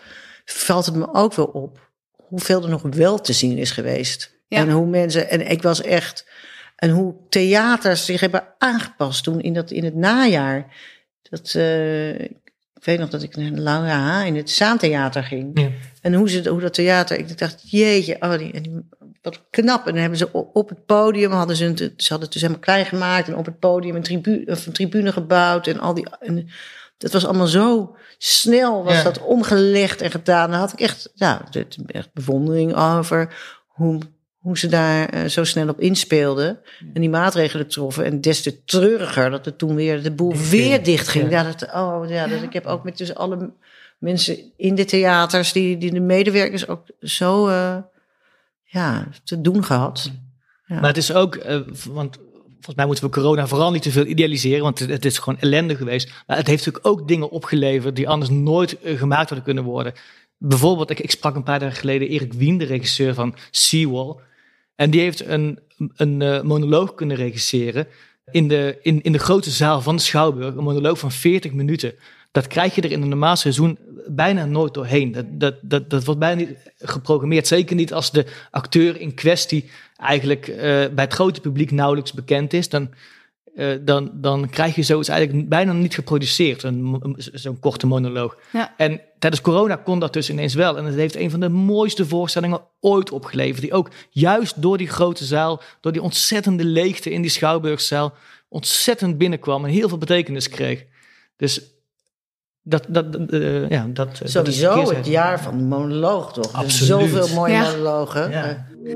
valt het me ook wel op hoeveel er nog wel te zien is geweest. Ja. En hoe mensen, en ik was echt, en hoe theaters zich hebben aangepast toen in, dat, in het najaar. Dat, eh, ik weet nog dat ik naar Laura in het Zaantheater ging. Ja. En hoe, ze, hoe dat theater, ik dacht, jeetje, oh, die, wat knap. En dan hebben ze op, op het podium, hadden ze, een, ze hadden het dus helemaal klein gemaakt. En op het podium een, tribu, of een tribune gebouwd. En al die, en dat was allemaal zo snel, was Ja. dat omgelegd en gedaan. Daar had ik echt, ja, dit- echt bewondering over hoe, hoe ze daar eh, zo snel op inspeelden. En die maatregelen troffen. En des te treuriger dat het toen weer de boel weer dicht ging. Ja. Ja. dat, oh, ja, dat, ik heb ook met dus alle mensen in de theaters, die, die de medewerkers ook zo eh, ja, te doen gehad. Ja. Maar het is ook, eh, want volgens mij moeten we corona vooral niet te veel idealiseren, want het, is gewoon ellende geweest. Maar het heeft natuurlijk ook dingen opgeleverd die anders nooit gemaakt hadden kunnen worden. Bijvoorbeeld, ik, ik sprak een paar dagen geleden Erik Wien, de regisseur van Seawall. En die heeft een, een eh, monoloog kunnen regisseren in de, in, in de grote zaal van de Schouwburg. Een monoloog van 40 minuten. Dat krijg je er in een normaal seizoen bijna nooit doorheen. Dat, dat, dat, dat wordt bijna niet geprogrammeerd. Zeker niet als de acteur in kwestie eigenlijk eh, bij het grote publiek nauwelijks bekend is. Dan, eh, dan, dan krijg je zoiets eigenlijk bijna niet geproduceerd. een- een- Zo'n korte monoloog. Ja. En tijdens corona kon dat dus ineens wel. En het heeft een van de mooiste voorstellingen ooit opgeleverd. Die ook juist door die grote zaal, door die ontzettende leegte in die Schouwburgzaal, ontzettend binnenkwam en heel veel betekenis kreeg. Dus dat, dat, dat, eh, ja, dat, dat is de Sowieso het jaar van de monoloog, toch? Zijn Absoluut. Zoveel mooie Ja. monologen. Ja. Eh,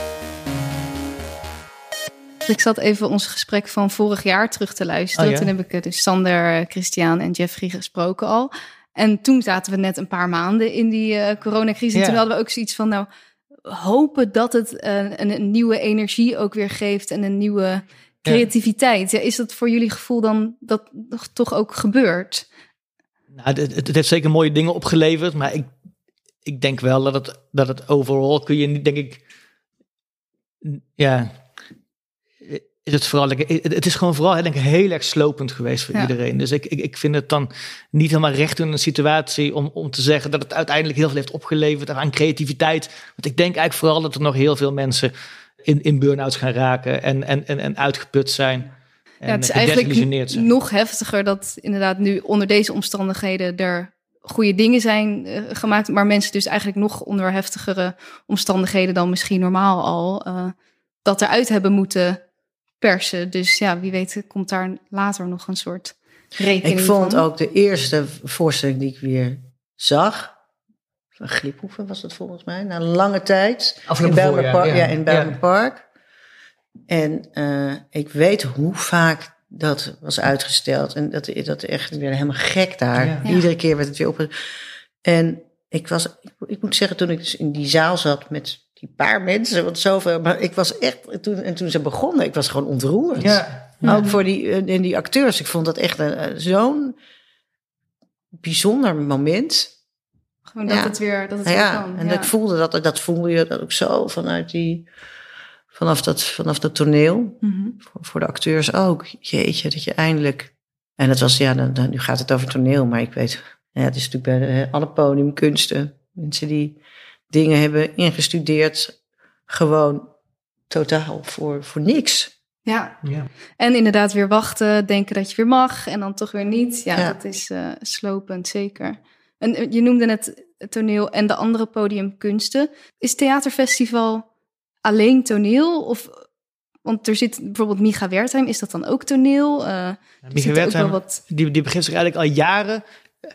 Ik zat even ons gesprek van vorig jaar terug te luisteren. Oh ja? Toen heb ik eh, dus Sander, Christian en Jeffrey gesproken al. En toen zaten we net een paar maanden in die eh, coronacrisis. En toen hadden we ook zoiets van, nou, hopen dat het eh, een, een nieuwe energie ook weer geeft en een nieuwe creativiteit. Ja, is dat voor jullie gevoel dan dat toch ook gebeurt? Nou, het, het, het heeft zeker mooie dingen opgeleverd, maar ik, ik denk wel dat het, dat het overal kun je niet, denk ik, ja, is het vooral, het, is gewoon vooral denk ik, heel erg slopend geweest voor Ja. iedereen. Dus ik, ik, ik vind het dan niet helemaal recht in een situatie om, om te zeggen dat het uiteindelijk heel veel heeft opgeleverd aan creativiteit. Want ik denk eigenlijk vooral dat er nog heel veel mensen in, in burn-outs gaan raken en, en, en, en uitgeput zijn. En ja, het is gedesillusioneerd eigenlijk zijn. nog heftiger dat inderdaad nu onder deze omstandigheden er goede dingen zijn eh, gemaakt, maar mensen dus eigenlijk nog onder heftigere omstandigheden dan misschien normaal al eh, dat eruit hebben moeten persen. Dus ja, wie weet komt daar later nog een soort rekening Ik vond van. ook de eerste voorstelling die ik weer zag. Van Gliphoeven was het volgens mij. Na lange tijd. Afgelopen in Bijlmer Park, ja. ja, in Bijlmer Ja. Park. En eh, ik weet hoe vaak dat was uitgesteld. En dat, dat echt weer helemaal gek daar. Ja. Iedere keer werd het weer op. En ik was, ik, ik moet zeggen, toen ik dus in die zaal zat met die paar mensen, want zoveel, maar ik was echt, toen, en toen ze begonnen, ik was gewoon ontroerd. Ja. Ook voor die, eh, en die acteurs. Ik vond dat echt een, eh, zo'n bijzonder moment. Gewoon dat Ja. het weer, dat het Nou weer ja, kan. en ja. ik voelde dat, dat voelde je dat ook zo vanuit die, vanaf dat, vanaf dat toneel. Mhm. Voor, voor de acteurs ook. Jeetje, dat je eindelijk. En het was, ja, dan, dan, nu gaat het over toneel, maar ik weet, ja, het is natuurlijk bij de, alle podiumkunsten. Mensen die dingen hebben ingestudeerd, gewoon totaal voor, voor niks. Ja, Ja. en inderdaad weer wachten, denken dat je weer mag en dan toch weer niet. Ja, Ja. dat is eh, slopend, zeker. En eh, je noemde net het toneel en de andere podiumkunsten. Is theaterfestival alleen toneel? Of, want er zit bijvoorbeeld Micha Wertheim, is dat dan ook toneel? Eh, er Micha Wertheim, wat... die, die begint zich eigenlijk al jaren.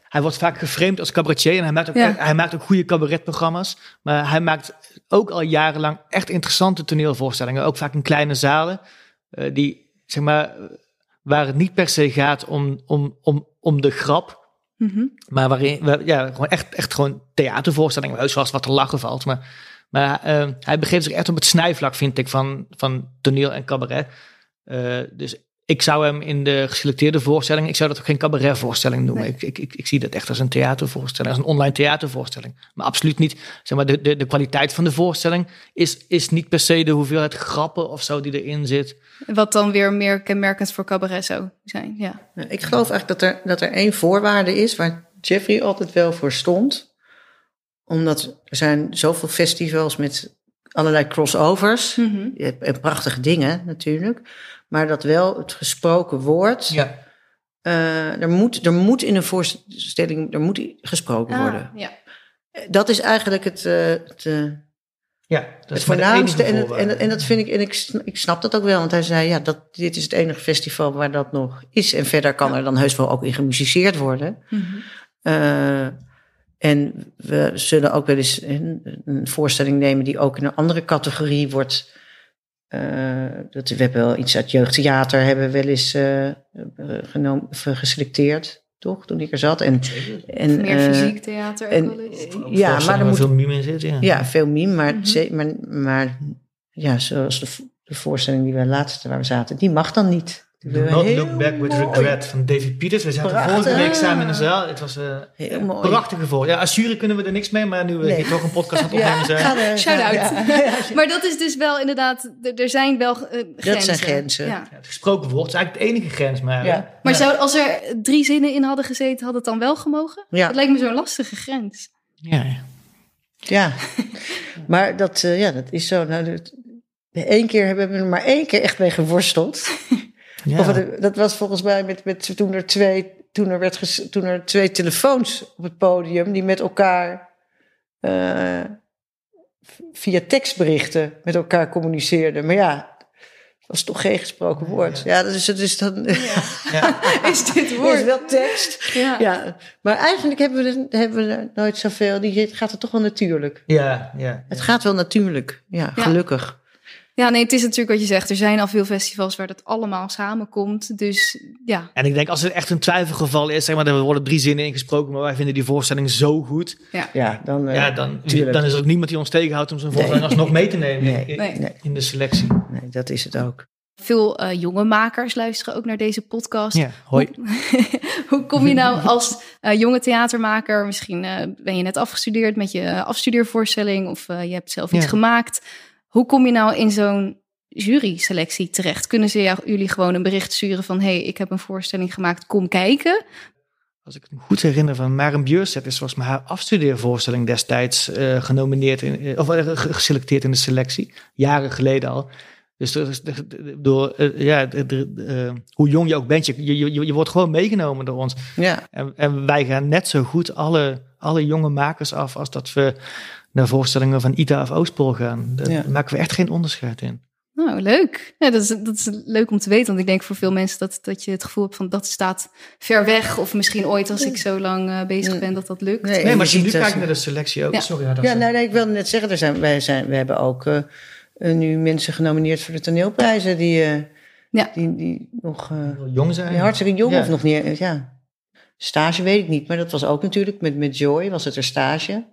Hij wordt vaak geframed als cabaretier en hij maakt ook, Ja. hij maakt ook goede cabaretprogramma's. Maar hij maakt ook al jarenlang echt interessante toneelvoorstellingen. Ook vaak in kleine zalen. eh, die, zeg maar, waar het niet per se gaat om, om, om, om de grap. Mhm. Maar waarin, waar- ja, gewoon echt, echt gewoon theatervoorstellingen. Heus eens wat te lachen valt. Maar, maar eh, hij begeeft zich echt op het snijvlak, vind ik, van, van toneel en cabaret. Eh, dus ik zou hem in de geselecteerde voorstelling, ik zou dat ook geen cabaretvoorstelling noemen. Nee. Ik, ik, ik, ik zie dat echt als een theatervoorstelling, als een online theatervoorstelling. Maar absoluut niet, zeg maar, de, de, de kwaliteit van de voorstelling is, is niet per se de hoeveelheid grappen of zo die erin zit. Wat dan weer meer kenmerkend voor cabaret zou zijn, ja. Ik geloof eigenlijk dat er, dat er één voorwaarde is waar Jeffrey altijd wel voor stond. Omdat er zijn zoveel festivals met allerlei crossovers. Mhm. En prachtige dingen natuurlijk. Maar dat wel het gesproken woord. Ja. eh, er, moet, er moet in een voorstelling er moet gesproken Ah, worden. ja. Dat is eigenlijk het, eh, het, eh, Ja, dat het is voornaamste. En, het, en, en dat vind ik, en ik, ik snap dat ook wel. Want hij zei, ja, dat, dit is het enige festival waar dat nog is. En verder kan er dan heus wel ook in gemusiceerd worden. Mhm. Eh, en we zullen ook wel eens een, een voorstelling nemen die ook in een andere categorie wordt. Eh, dat, we hebben wel iets uit jeugdtheater, hebben we wel eens eh, genomen, geselecteerd, toch? Toen ik er zat. En, en, Meer eh, fysiek theater ook en- wel eens. ja, maar er moet veel mime in zit, ja. ja, veel meme, maar, Mhm. maar, maar ja, zoals de, de voorstelling die we laatste waar we zaten, die mag dan niet. Not heel look back with mooi. regret van David Peters. We zaten Prachtig. vorige week samen in de zaal. Het was eh Heel een mooi. prachtig gevoel. Ja, als jury kunnen we er niks mee, maar nu we Nee. hier toch een podcast aan het opnemen zijn. ga er- Shout-out. ja. Maar dat is dus wel inderdaad, er zijn wel eh, grenzen. zijn grenzen. Ja. Ja, het gesproken woord is eigenlijk de enige grens. Maar, Ja. Maar ja. zou, als er drie zinnen in hadden gezeten, had het dan wel gemogen? Ja. Dat lijkt me zo'n lastige grens. Ja, ja. Ja, maar dat, eh, ja, dat is zo. Nou, dat, Eén keer hebben we er maar één keer echt mee geworsteld. Ja. Of het- dat was volgens mij met, met, toen, er twee, toen, er werd ges- toen er twee telefoons op het podium die met elkaar eh, via tekstberichten met elkaar communiceerden. Maar ja, het was toch geen gesproken woord. Ja, dat is, het is dan. Ja. Is dit woord? is wel tekst. Ja. Ja, maar eigenlijk hebben we, er- hebben we er nooit zoveel. Die het gaat er toch wel natuurlijk. Ja, ja. Het gaat wel natuurlijk. Ja, Ja. gelukkig. Ja, nee, het is natuurlijk wat je zegt. Er zijn al veel festivals waar dat allemaal samenkomt. Dus ja, En ik denk als het echt een twijfelgeval is, zeg maar, er worden drie zinnen ingesproken, maar wij vinden die voorstelling zo goed. Ja, dan. eh, ja, dan, tuurlijk. dan is er ook niemand die ons tegenhoudt om zo'n voorstelling Nee. alsnog mee te nemen Nee. in, Nee. Nee, in de selectie. nee, dat is het ook. veel eh, jonge makers luisteren ook naar deze podcast. Ja, hoi. Hoe kom je nou als eh, jonge theatermaker? Misschien eh, ben je net afgestudeerd met je afstudeervoorstelling of eh, je hebt zelf iets Ja. gemaakt. Hoe kom je nou in zo'n jury-selectie terecht? Kunnen ze jou, jullie gewoon een bericht sturen van... hey, ik heb een voorstelling gemaakt, kom kijken? Als ik me goed herinner van Maren Björset is volgens mij haar afstudeervoorstelling destijds eh, genomineerd in, eh, of eh, ge- geselecteerd in de selectie, jaren geleden al. Dus door ja, eh, hoe jong je ook bent, je, je, je, je wordt gewoon meegenomen door ons. Ja, En, en wij gaan net zo goed alle, alle jonge makers af als dat we naar voorstellingen van ITA of Oostpol gaan. Daar Ja. maken we echt geen onderscheid in. Nou, leuk. Ja, dat, is, dat is leuk om te weten. Want ik denk voor veel mensen dat, dat je het gevoel hebt van... dat staat ver weg. Of misschien ooit als ik zo lang eh, bezig ben dat dat lukt. Nee, maar als je nu kijkt naar de selectie ook. Ja. Sorry, ja, dat ja is- nee, ik wilde net zeggen, er zijn, wij, zijn, we hebben ook eh, eh, nu mensen genomineerd voor de toneelprijzen die, eh, Ja. die, die nog eh, jong zijn. die hartstikke jong Ja. of nog niet. Ja. Stage weet ik niet, maar dat was ook natuurlijk met, met Joy, was het er stage.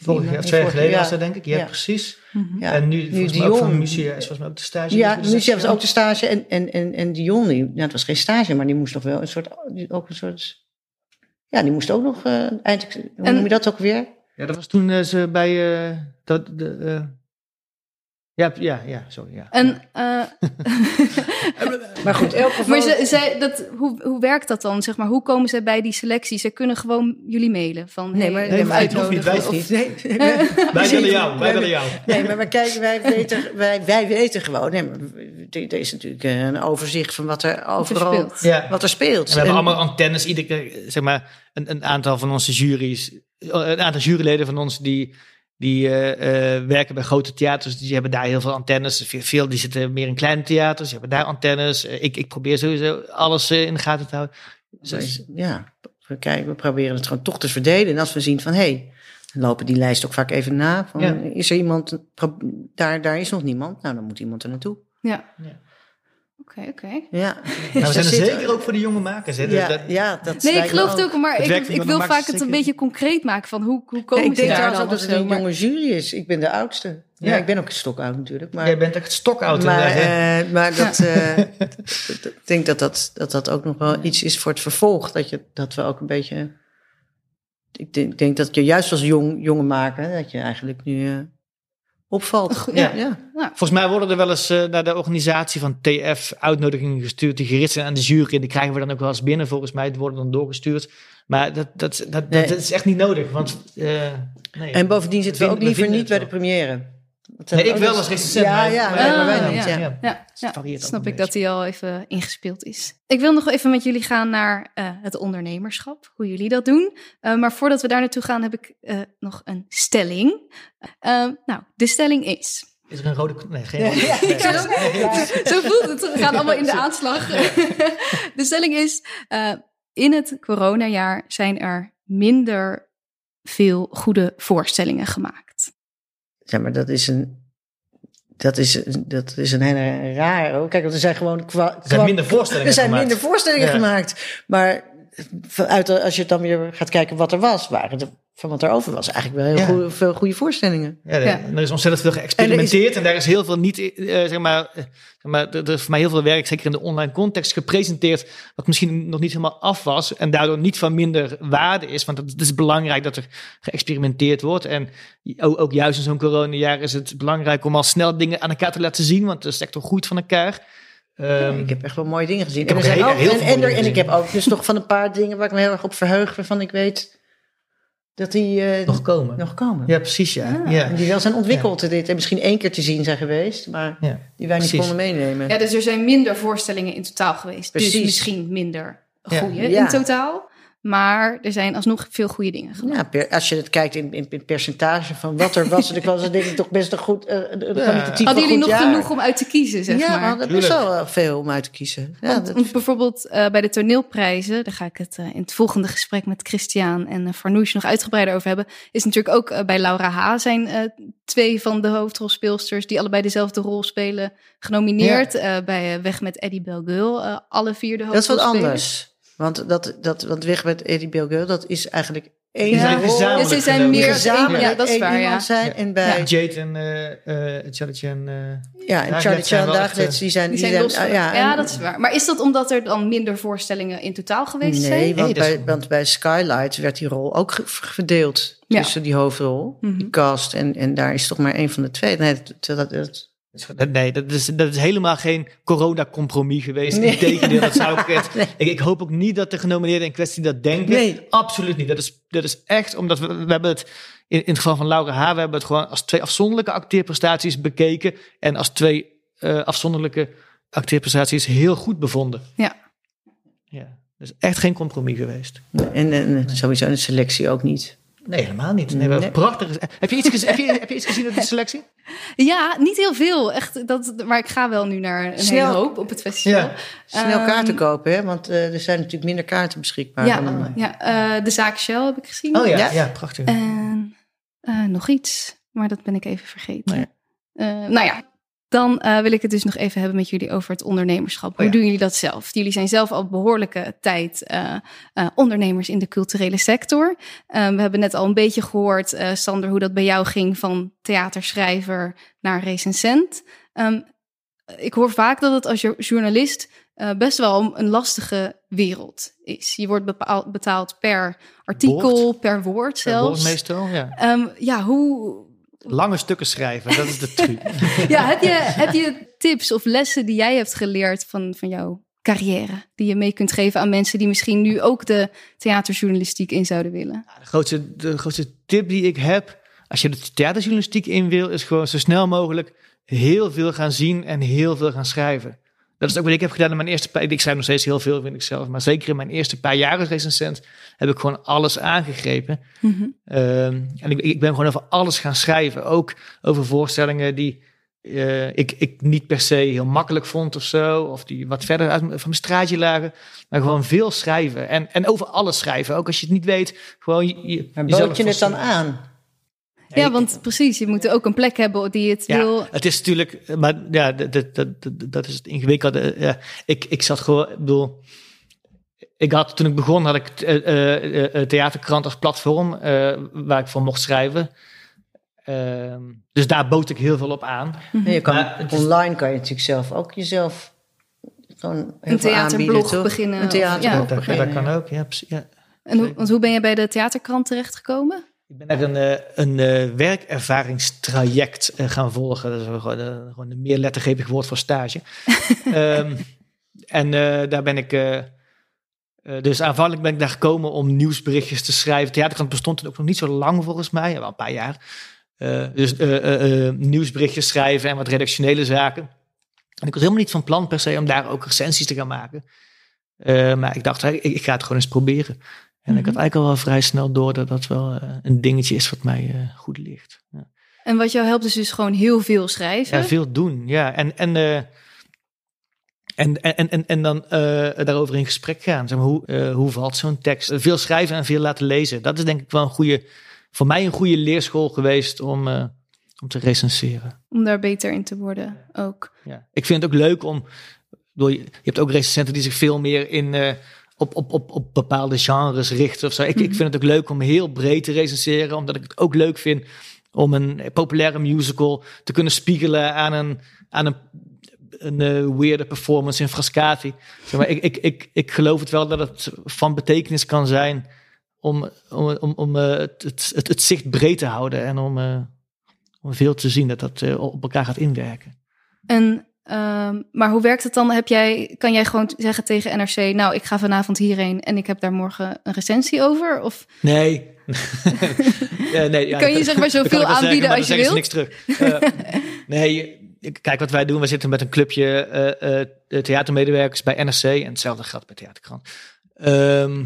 Vorig jaar, twee jaar geleden was dat denk ik. Ja, Ja. precies. Mhm. Ja. En nu, volgens mij ook Dion. van Musia is volgens mij ook de stage. Ja, Dus Lucia was ook de stage en, en, en, en Dion, die, nou, het was geen stage, maar die moest nog wel een soort, ook een soort, ja, die moest ook nog, eh eindelijk, hoe En- noem je dat ook weer? Ja, dat was toen eh, ze bij... eh, dat, de, eh, ja, ja, ja, sorry. Ja. En, eh, Maar goed, elk geval... maar ze, zij, dat, hoe, hoe werkt dat dan? Zeg maar, hoe komen ze bij die selectie? Ze kunnen gewoon jullie mailen van... Nee, maar, of nee, maar het hoeft niet, uitnodigen wij of- niet. Nee, Wij willen jou, wij willen jou. Nee, maar, maar kijk, wij weten, wij, wij weten gewoon. Nee, maar dit is natuurlijk eh, een overzicht van wat er overal speelt. Ja. wat er speelt. En we hebben En- allemaal antennes. Ieder, keer, zeg maar, een, een aantal van onze juries, een aantal juryleden van ons die, die eh, eh, werken bij grote theaters, die hebben daar heel veel antennes. Veel, veel die zitten meer in kleine theaters, die hebben daar antennes. Eh, ik, ik probeer sowieso alles eh, in de gaten te houden. Dus, ja, we, kijken, we proberen het gewoon toch te verdelen. En als we zien van, hé, hey, dan lopen die lijst ook vaak even na. Van, Ja. Is er iemand, daar, daar is nog niemand. Nou, dan moet iemand er naartoe. Ja. Ja. Oké, oké. Ja. maar we zijn er zeker ook voor de jonge makers. Hè? Ja, Dat- ja, dat Nee, ik geloof het ook, maar ik, ik wil vaak het een beetje concreet maken van hoe, hoe Nee, komen ik ze daar dan dat het een jonge jury is. Ik ben de oudste. Ja, Ja. ik ben ook stokoud natuurlijk. Maar, Jij bent echt stokoud. maar, hè? eh, maar dat, eh, ik denk dat dat, dat dat ook nog wel iets is voor het vervolg. Dat, je, dat we ook een beetje... Ik denk, denk dat je juist als jong, jonge maker... dat je eigenlijk nu eh, opvalt. Goed, ja. ja. Ja. Volgens mij worden er wel eens eh, naar de organisatie van TF uitnodigingen gestuurd die gericht zijn aan de jury. En die krijgen we dan ook wel eens binnen volgens mij. Die worden dan doorgestuurd. Maar dat, dat, dat, Nee. dat, is echt niet nodig. Want, eh, nee. En bovendien zitten we We ook liever niet bij de première. Nee, ik wel als recensent, Ja, maar- ja, maar- maar, maar wij niet. ja. Ja. Ja. Ja, snap ik dat die al even ingespeeld is. Ik wil nog even met jullie gaan naar eh, het ondernemerschap, hoe jullie dat doen. Eh, maar voordat we daar naartoe gaan, heb ik eh, nog een stelling. Nou, de stelling is. Is er een rode... Nee, geen rode... nee. Zo voelt het. We gaan allemaal in de aanslag. De stelling is: eh, in het coronajaar zijn er minder veel goede voorstellingen gemaakt. Ja, maar dat is een. Dat is, dat is een hele raar. Kijk, want er zijn gewoon. Kwa, Er zijn minder voorstellingen Er zijn gemaakt. minder voorstellingen Ja. gemaakt. Maar vanuit, als je dan weer gaat kijken wat er was, waren er van wat er over was, eigenlijk wel heel Ja. goede, veel goede voorstellingen. Ja, er, Ja. er is ontzettend veel geëxperimenteerd en, daar is heel veel niet, eh, zeg maar, eh, zeg maar, er is voor mij heel veel werk, zeker in de online context, gepresenteerd, wat misschien nog niet helemaal af was en daardoor niet van minder waarde is, want het, is belangrijk dat er geëxperimenteerd wordt en ook, ook juist in zo'n coronajaar is het belangrijk om al snel dingen aan elkaar te laten zien, want de sector groeit van elkaar. Ehm, ik heb echt wel mooie dingen gezien. Ik en, er ook zijn heel- ook, heel en, er- ik heb ook dus nog van een paar dingen waar ik me heel erg op verheug, waarvan ik weet dat die eh, nog komen. nog komen. Ja, precies, ja. Ah. ja. En die wel zijn ontwikkeld. Dit en misschien één keer te zien zijn geweest, maar Ja. die wij niet konden meenemen. Ja, dus er zijn minder voorstellingen in totaal geweest. Dus misschien minder Ja. goede Ja. in totaal. Maar er zijn alsnog veel goede dingen gemaakt. Ja, als je het kijkt in, in, in percentage van wat er was, dan was het denk ik toch best een goed, eh, een kwalitatief Hadden jullie goed nog jaar. genoeg om uit te kiezen, zeg ja, maar? hadden best Tuurlijk. wel eh, veel om uit te kiezen. Ja, Want, dat- want bijvoorbeeld eh, bij de toneelprijzen, daar ga ik het eh, in het volgende gesprek met Christian en uh, Farnouche nog uitgebreider over hebben, is natuurlijk ook bij Laura H. zijn eh, twee van de hoofdrolspeelsters die allebei dezelfde rol spelen genomineerd. Eh, bij Weg met Eddie Belgeul, eh, alle vier de dat is wat hoofdrolspelers. anders. Want, dat, dat, want weg met Eddie Belgeul, dat is eigenlijk één rol. gezamenlijk Dus ze zijn meer Ja, gezamenlijk ja, dat is waar, ja. zijn. En bij, Ja, Jade en eh eh Charlie en eh, ja, en Charlie Chan, eh, die zijn... Die zijn los. ja, ja, en- dat is waar. Maar is dat omdat er dan minder voorstellingen in totaal geweest Nee, zijn? want, Nee, dat is- bij, want bij Skylight werd die rol ook verdeeld Ja. tussen die hoofdrol, Mhm. die cast. En, en daar is toch maar één van de twee. Nee, dat, dat, dat- Nee, dat is, dat is helemaal geen corona-compromis geweest. Nee. Integendeel, dat zou ik het. Nee. Ik, ik hoop ook niet dat de genomineerden in kwestie dat denken. Nee. Absoluut niet. Dat is, dat is echt omdat we, we hebben het, in, in het geval van Laura H., we hebben het gewoon als twee afzonderlijke acteerprestaties bekeken. En als twee eh, afzonderlijke acteerprestaties heel goed bevonden. Ja. Ja. Dus echt geen compromis geweest. en, en sowieso een selectie ook niet. Nee, helemaal niet. Nee, we Nee. Prachtig. Heb je, iets gezien, heb, je, heb je iets gezien uit de selectie? Ja, niet heel veel. Echt, dat, maar ik ga wel nu naar een Snel. hele hoop op het festival. Ja. Snel Ehm, kaarten kopen, hè? want eh, er zijn natuurlijk minder kaarten beschikbaar. Ja, dan, ja eh, de zaak Shell heb ik gezien. Oh ja, ja, Ja? prachtig. En eh, nog iets, maar dat ben ik even vergeten. Eh, nou ja, dan eh, wil ik het dus nog even hebben met jullie over het ondernemerschap. Hoe ja. doen jullie dat zelf? Jullie zijn zelf al behoorlijke tijd eh, eh, ondernemers in de culturele sector. We hebben net al een beetje gehoord, eh, Sander, hoe dat bij jou ging van theaterschrijver naar recensent. Ehm, ik hoor vaak dat het als jo- journalist best wel een lastige wereld is. Je wordt bepaal- betaald per artikel, Woord. per woord Per zelfs. woord meestal, ja. Ehm, ja, hoe, Lange stukken schrijven, dat is de truc. ja, heb, je, heb je tips of lessen die jij hebt geleerd van, van jouw carrière? Die je mee kunt geven aan mensen die misschien nu ook de theaterjournalistiek in zouden willen? De grootste, de grootste tip die ik heb, als je de theaterjournalistiek in wil, is gewoon zo snel mogelijk heel veel gaan zien en heel veel gaan schrijven. Dat is ook wat ik heb gedaan in mijn eerste paar... Ik schrijf nog steeds heel veel, vind ik zelf. Maar zeker in mijn eerste paar jaar als recensent heb ik gewoon alles aangegrepen. Mhm. Ehm, en ik, ik ben gewoon over alles gaan schrijven. Ook over voorstellingen die eh, ik, ik niet per se heel makkelijk vond of zo. Of die wat verder uit, van mijn straatje lagen. Maar gewoon veel schrijven. En, en over alles schrijven. Ook als je het niet weet. Gewoon je, je, bood je het dan aan? Ja, want precies, je moet ook een plek hebben die het Ja, wil. het is natuurlijk, maar ja, dat, dat, dat, dat is het ingewikkelde. Ja, ik, ik zat gewoon, ik bedoel, ik had toen ik begon, had ik eh, eh, eh, theaterkrant als platform eh, waar ik voor mocht schrijven. Ehm, dus daar bood ik heel veel op aan. Nee, je kan, Maar online kan je natuurlijk zelf ook jezelf gewoon Een theaterblog beginnen Een theaterblog ja. Dat, dat beginnen. kan ook, ja. precies, ja. En hoe, want hoe ben je bij de theaterkrant terechtgekomen? Ik ben er een, eh, een eh, werkervaringstraject eh, gaan volgen. Dat is gewoon, gewoon een meer lettergrepig woord voor stage. Ehm, en daar ben ik... dus aanvankelijk ben ik daar gekomen om nieuwsberichtjes te schrijven. Theaterkrant bestond toen ook nog niet zo lang volgens mij. Wel een paar jaar. Dus nieuwsberichtjes schrijven en wat redactionele zaken. En ik was helemaal niet van plan per se om daar ook recensies te gaan maken. Maar ik dacht, ik, ik ga het gewoon eens proberen. En ik had eigenlijk al wel vrij snel door dat dat wel eh, een dingetje is wat mij eh, goed ligt. Ja. En wat jou helpt is dus gewoon heel veel schrijven. Ja, veel doen. Ja, en, en, eh, en, en, en, en dan daarover in gesprek gaan. Zeg maar, hoe, hoe valt zo'n tekst? Veel schrijven en veel laten lezen. Dat is denk ik wel een goede, voor mij een goede leerschool geweest om, om te recenseren. Om daar beter in te worden ook. Ja. Ik vind het ook leuk om. bedoel, je hebt ook recensenten die zich veel meer in. Op, op, op, op bepaalde genres richten of zo. Ik, ik vind het ook leuk om heel breed te recenseren, omdat ik het ook leuk vind om een populaire musical te kunnen spiegelen aan een, aan een, een eh, weirde performance in Frascati. Zeg maar, ik, ik, ik, ik geloof het wel dat het van betekenis kan zijn om, om, om, om eh, het, het, het, het zicht breed te houden en om, eh, om veel te zien dat dat op elkaar gaat inwerken. En, ehm, maar hoe werkt het dan? Heb jij, kan jij gewoon zeggen tegen NRC, nou, ik ga vanavond hierheen en ik heb daar morgen een recensie over? Of Nee. ja, nee ja, Kan je zeg maar zoveel aanbieden als je wilt? niks terug. Eh, nee, ik- kijk wat wij doen. We zitten met een clubje eh, eh, de theatermedewerkers bij NRC. En hetzelfde geldt bij Theaterkrant. Ehm,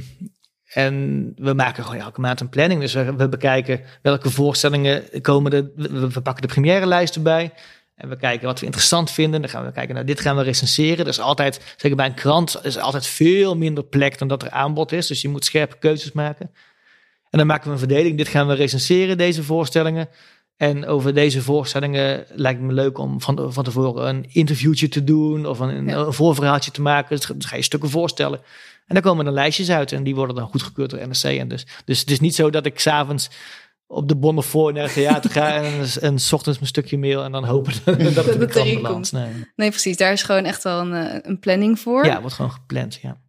en we maken gewoon elke maand een planning. Dus we, we bekijken welke voorstellingen komen er. We, we pakken de premièrelijst erbij. En we kijken wat we interessant vinden. Dan gaan we kijken, nou, dit gaan we recenseren. Er is altijd, zeker bij een krant, is altijd veel minder plek dan dat er aanbod is. Dus je moet scherpe keuzes maken. En dan maken we een verdeling. Dit gaan we recenseren, deze voorstellingen. En over deze voorstellingen lijkt het me leuk om van, van tevoren een interviewtje te doen. Of een, Ja. een voorverhaaltje te maken. Dus ga je stukken voorstellen. En dan komen er lijstjes uit. En die worden dan goedgekeurd door NRC. En dus, dus het is niet zo dat ik s'avonds op de Bonnefoy naar het theater ga. En, en s ochtends mijn stukje mail. En dan hopen dat, dat het erin belandt. Nee. nee, precies, daar is gewoon echt wel een, eh, een planning voor. Ja, wordt gewoon gepland. Ja.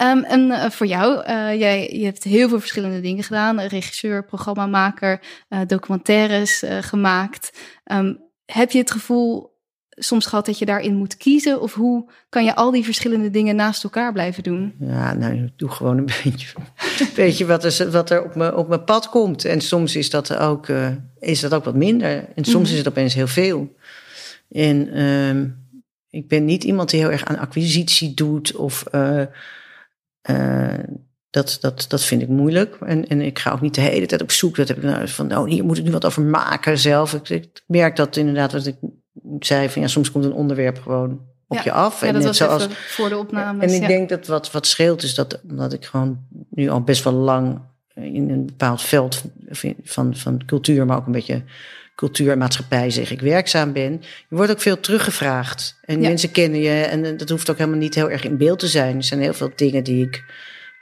Ehm, en eh, voor jou, eh, jij je hebt heel veel verschillende dingen gedaan. Regisseur, programmamaker, eh, documentaires eh, gemaakt. Ehm, heb je het gevoel soms gehad dat je daarin moet kiezen? Of hoe kan je al die verschillende dingen naast elkaar blijven doen? Ja, nou, ik doe gewoon een beetje, een beetje wat er, wat er op, mijn, op mijn pad komt. En soms is dat ook, eh, is dat ook wat minder. En soms Mhm. is het opeens heel veel. En ehm, ik ben niet iemand die heel erg aan acquisitie doet. Of eh, eh, dat, dat, dat vind ik moeilijk. En, en ik ga ook niet de hele tijd op zoek. Dat heb ik nou van, oh, hier moet ik nu wat over maken zelf. Ik, ik merk dat inderdaad, wat ik zei, van ja, soms komt een onderwerp gewoon op Ja. je af. Ja, en dat net zoals, voor de opnames. en ik ja. denk dat wat, wat scheelt is dat omdat ik gewoon nu al best wel lang in een bepaald veld van, van cultuur, maar ook een beetje cultuur en maatschappij zeg ik werkzaam ben. Je wordt ook veel teruggevraagd. En mensen kennen je en eh, dat hoeft ook helemaal niet heel erg in beeld te zijn. Er zijn heel veel dingen die ik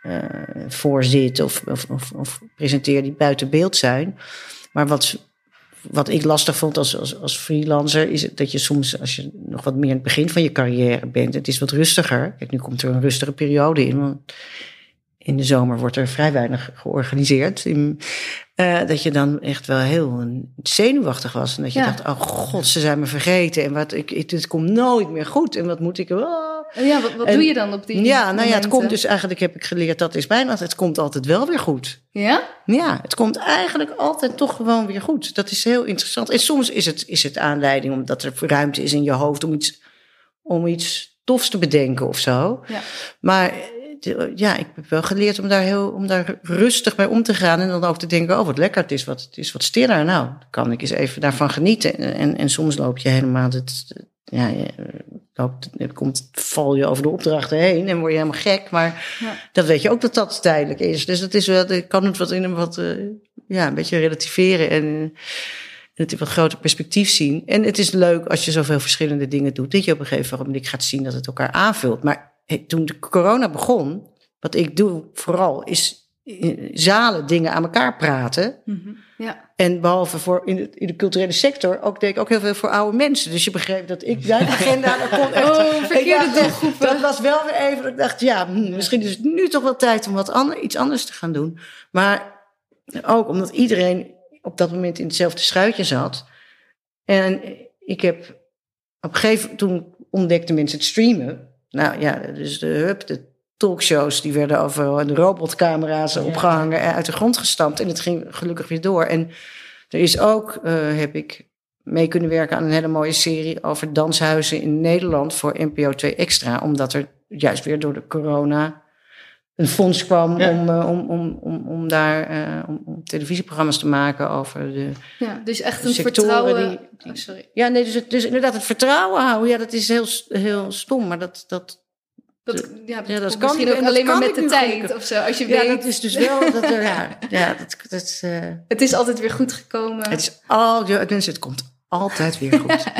eh voorzit of, of, of, of presenteer die buiten beeld zijn. Maar wat, wat ik lastig vond als, als, als freelancer, is dat je soms, als je nog wat meer in het begin van je carrière bent, het is wat rustiger. Kijk, nu komt er een rustige periode in. Want in de zomer wordt er vrij weinig georganiseerd. In, eh, dat je dan echt wel heel zenuwachtig was. En dat je Ja. dacht, oh god, ze zijn me vergeten. En wat, ik, ik, dit komt nooit meer goed. En wat moet ik... oh. Ja, wat, wat En- doe je dan op die Ja, nou ja, het komt dus eigenlijk, heb ik geleerd, dat is bijna, het komt altijd wel weer goed. Ja? Ja, het komt eigenlijk altijd toch gewoon weer goed. Dat is heel interessant. En soms is het, is het aanleiding omdat er ruimte is in je hoofd om iets, om iets tofs te bedenken of zo. Ja. Maar ja, ik heb wel geleerd om daar, heel, om daar rustig mee om te gaan. En dan ook te denken, oh wat lekker, het is wat, het is wat stiller. Nou, dan kan ik eens even daarvan genieten. En, en, en soms loop je helemaal, het, ja, het komt, val je over de opdrachten heen en word je helemaal gek. Maar Ja. dat weet je ook dat dat tijdelijk is. Dus dat is wel, ik kan het wat in een wat, eh, ja, een beetje relativeren en, het in wat groter perspectief zien. En het is leuk als je zoveel verschillende dingen doet, dat je op een gegeven moment gaat zien dat het elkaar aanvult. Maar hey, toen de corona begon, wat ik doe vooral, is zalen dingen aan elkaar praten. Mhm. Ja. En behalve voor in de, in de culturele sector, ook deed ik ook heel veel voor oude mensen. Dus je begreep dat ik mijn agenda, dat kon echt... Oh, verkeerde doelgroepen. Dat was wel weer even, dat ik dacht, ja, hm, misschien is het nu toch wel tijd om wat ander, iets anders te gaan doen. Maar ook omdat iedereen op dat moment in hetzelfde schuitje zat. En ik heb op een gegeven moment, toen ontdekten mensen het streamen. Nou ja, dus de hub, de talkshows, die werden overal, de robotcamera's opgehangen en uit de grond gestampt. En het ging gelukkig weer door. En er is ook, eh, heb ik mee kunnen werken aan een hele mooie serie over danshuizen in Nederland voor NPO 2 Extra. Omdat er juist weer door de corona een fonds kwam Ja. om, eh, om, om, om, om daar eh, om, om televisieprogramma's te maken over de ja, dus echt een vertrouwen. die- die- Oh, sorry. ja, nee, dus, het, dus inderdaad het vertrouwen houden. Ja, dat is heel, heel stom, maar dat, dat, Dat, ja, dat, Ja, dat komt kan misschien ook alleen maar met de tijd of zo. Als je ja, weet, dat is dus wel, dat, er- ja, ja, dat, dat, eh, het is altijd weer goed gekomen. het is al, mensen, het komt altijd weer goed.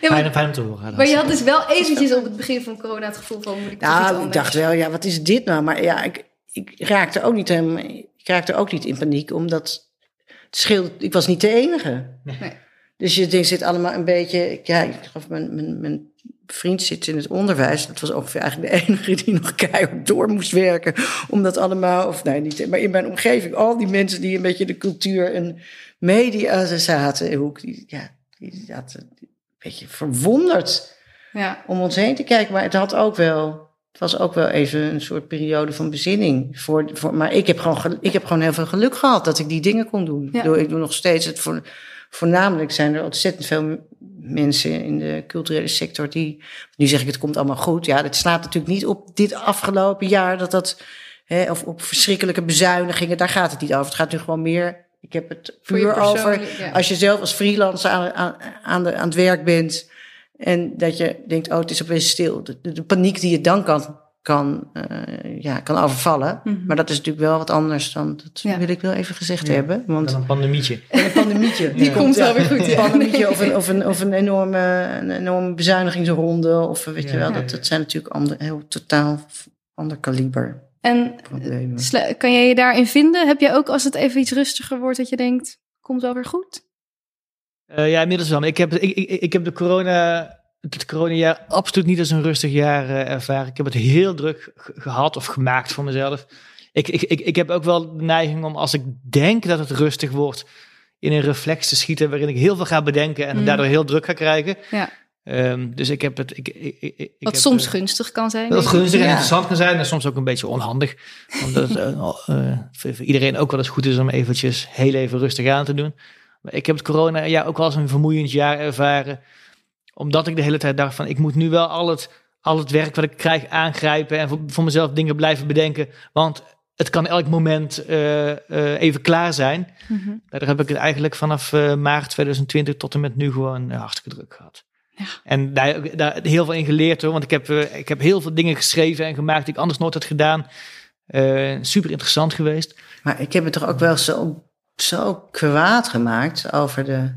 Ja, maar, Fijn, fijn om te horen. maar je had dus wel eventjes op het begin van corona het gevoel van... Moet ik Nou, ik dacht wel, ja, wat is dit nou? Maar ja, ik, ik raakte ook niet helemaal, ik raakte ook niet in paniek, omdat het scheelde, ik was niet de enige. Nee. Dus je denkt, zit allemaal een beetje, ja, ik geloof mijn, mijn, mijn vriend zit in het onderwijs. Dat was ongeveer eigenlijk de enige die nog keihard door moest werken. Omdat allemaal, of nee, niet, maar in mijn omgeving, al die mensen die een beetje de cultuur en media zaten, die, ja, die zaten een beetje verwonderd Ja, om ons heen te kijken. Maar het had ook wel, het was ook wel even een soort periode van bezinning. Voor, voor, maar ik heb, gewoon, ik heb gewoon heel veel geluk gehad dat ik die dingen kon doen. Ja. Ik, doe, ik doe nog steeds het voor, voornamelijk zijn er ontzettend veel mensen in de culturele sector die, nu zeg ik het komt allemaal goed. Ja, dat slaat natuurlijk niet op dit afgelopen jaar dat dat, hè, of op verschrikkelijke bezuinigingen, daar gaat het niet over. Het gaat nu gewoon meer, ik heb het puur over ja. als je zelf als freelancer aan, aan, aan, de, aan het werk bent en dat je denkt, oh, het is opeens stil. De, de, de paniek die je dan kan, kan, eh, ja, kan overvallen. Mhm. Maar dat is natuurlijk wel wat anders dan, dat Ja. wil ik wel even gezegd Ja. hebben. Want Dan een pandemietje. een pandemietje. Die komt wel weer goed, Een ja. pandemietje of een, of een, of een, enorme, een enorme bezuinigingsronde. Of weet je wel, dat, dat zijn natuurlijk ander, heel totaal ander kaliber en problemen. kan jij je daarin vinden? Heb jij ook als het even iets rustiger wordt dat je denkt, komt wel weer goed? Eh, ja, inmiddels wel. Ik heb, ik, ik, ik heb de corona, het coronajaar absoluut niet als een rustig jaar eh, ervaren. Ik heb het heel druk ge- gehad of gemaakt voor mezelf. Ik, ik, ik, ik heb ook wel de neiging om als ik denk dat het rustig wordt, in een reflex te schieten waarin ik heel veel ga bedenken en Mm. daardoor heel druk ga krijgen. Ja. Ehm, dus ik heb het. Ik, ik, ik, Wat heb, soms eh, gunstig kan zijn. dat gunstig en Ja. interessant kan zijn en soms ook een beetje onhandig. Omdat het eh, voor, voor iedereen ook wel eens goed is om eventjes heel even rustig aan te doen. Maar ik heb het corona ja, ook wel als een vermoeiend jaar ervaren. Omdat ik de hele tijd dacht van ik moet nu wel al het, al het werk wat ik krijg aangrijpen. En voor, voor mezelf dingen blijven bedenken. Want het kan elk moment eh, eh, even klaar zijn. Mhm. Daar heb ik het eigenlijk vanaf eh, maart 2020 tot en met nu gewoon hartstikke druk gehad. Ja. En daar, daar heel veel in geleerd hoor. Want ik heb, ik heb heel veel dingen geschreven en gemaakt die ik anders nooit had gedaan. Eh, super interessant geweest. Maar ik heb het toch ook wel zo, zo kwaad gemaakt over de,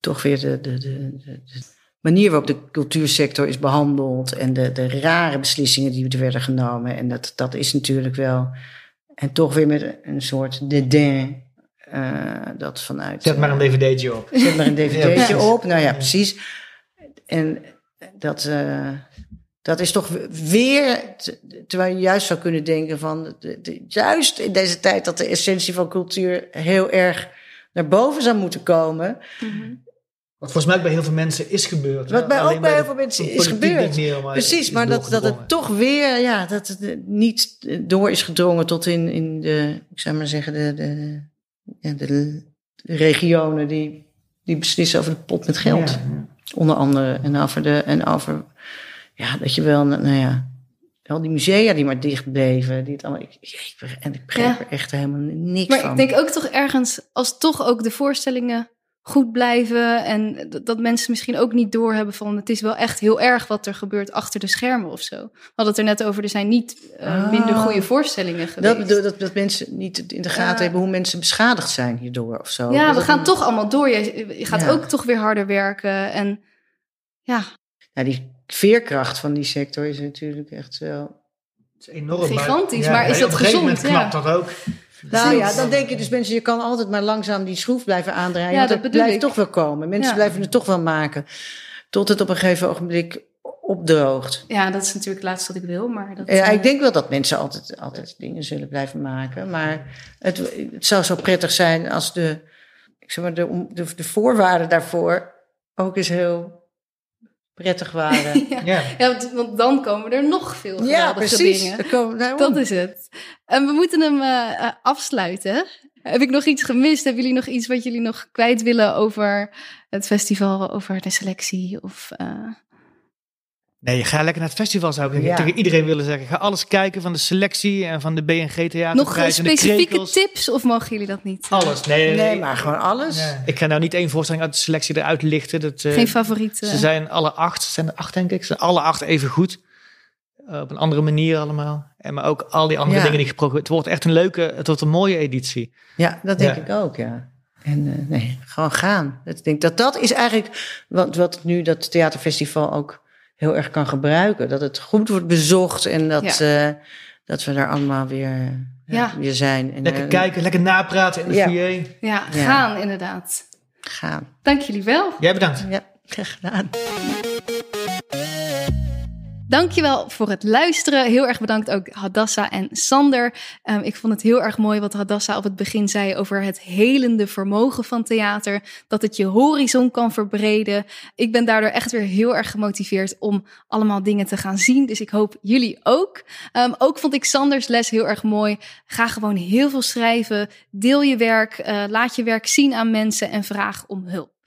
toch weer de, de, de, de, de manier waarop de cultuursector is behandeld en de, de rare beslissingen die er werden genomen. En dat, dat is natuurlijk wel, en toch weer met een soort dédain, eh, dat vanuit... Zet maar een dvd'tje op. Zet maar een dvd'tje op. Nou ja, precies. En dat, eh, dat is toch weer... te- Terwijl je juist zou kunnen denken van... De, de- juist in deze tijd dat de essentie van cultuur heel erg naar boven zou moeten komen... Mhm. Wat volgens mij bij heel veel mensen is gebeurd. Wat bij, Alleen ook bij heel veel mensen is gebeurd. meer, maar Precies, is maar dat, dat het toch weer, ja, dat het niet door is gedrongen tot in, in de, ik zou maar zeggen, de, de, ja, de, de regionen die, die beslissen over de pot met geld. Ja, ja. Onder andere. En over, de, en over ja, dat je wel, nou ja, al die musea die maar dicht bleven. Die het allemaal, ik, ik, en ik begrijp Ja. er echt helemaal niks Maar van. ik denk ook toch ergens, als toch ook de voorstellingen goed blijven en dat, dat mensen misschien ook niet doorhebben van het is wel echt heel erg wat er gebeurt achter de schermen of zo. We hadden het er net over, er zijn niet eh, Ah. minder goede voorstellingen geweest. dat, dat, dat mensen niet in de gaten Ja. hebben hoe mensen beschadigd zijn hierdoor of zo. ja, Dat we gaan een- toch allemaal door. Je, je gaat Ja. ook toch weer harder werken en ja, Ja, die veerkracht van die sector is natuurlijk echt wel... Het is enorm. Gigantisch, ja, maar is dat gezond? Ja. knapt dat ook. Nou ja, dan denk je dus mensen, je kan altijd maar langzaam die schroef blijven aandraaien. Ja, want dat blijft ik. toch wel komen. Mensen Ja. blijven het toch wel maken. Tot het op een gegeven ogenblik opdroogt. ja, dat is natuurlijk het laatste wat ik wil, maar dat... Ja, eh, ik denk wel dat mensen altijd, altijd dingen zullen blijven maken. Maar het, het zou zo prettig zijn als de, ik zeg maar, de, de voorwaarden daarvoor ook eens heel prettig waren. ja. Ja. Ja, want, dan komen er nog veel ja, geweldige precies. dingen. Komen- daarom. Dat is het. En we moeten hem eh, eh, afsluiten. Heb ik nog iets gemist? Hebben jullie nog iets wat jullie nog kwijt willen over het festival, over de selectie? Of, eh, Nee, ga lekker naar het festival zou ik Ja. tegen iedereen willen zeggen. Ga alles kijken van de selectie en van de BNG Theaterprijs nog specifieke tips of mogen jullie dat niet? Alles. Nee, nee, Nee, maar gewoon alles. Ik ga nou niet één voorstelling uit de selectie eruit lichten. Dat, eh, Geen favorieten? Ze zijn alle acht, ze zijn er acht denk ik, ze zijn alle acht even goed. Eh, op een andere manier allemaal. En maar ook al die andere Ja. dingen die geprobeerd. Het wordt echt een leuke, het wordt een mooie editie. Ja, dat denk Ja. ik ook, ja. En eh, nee, gewoon gaan. Ik denk dat dat is eigenlijk wat, wat nu dat theaterfestival ook heel erg kan gebruiken. Dat het goed wordt bezocht en dat, eh, dat we daar allemaal weer, eh, Ja. weer zijn. En, Lekker eh, kijken, lekker napraten in de. Ja, Ja. gaan inderdaad. Gaan. Dank jullie wel. Jij bedankt. Ja, graag gedaan. Dankjewel voor het luisteren. Heel erg bedankt ook Hadassa en Sander. Ehm, ik vond het heel erg mooi wat Hadassa op het begin zei over het helende vermogen van theater. Dat het je horizon kan verbreden. Ik ben daardoor echt weer heel erg gemotiveerd om allemaal dingen te gaan zien. Dus ik hoop jullie ook. Ehm, ook vond ik Sanders les heel erg mooi. Ga gewoon heel veel schrijven. Deel je werk. eh, laat je werk zien aan mensen en vraag om hulp.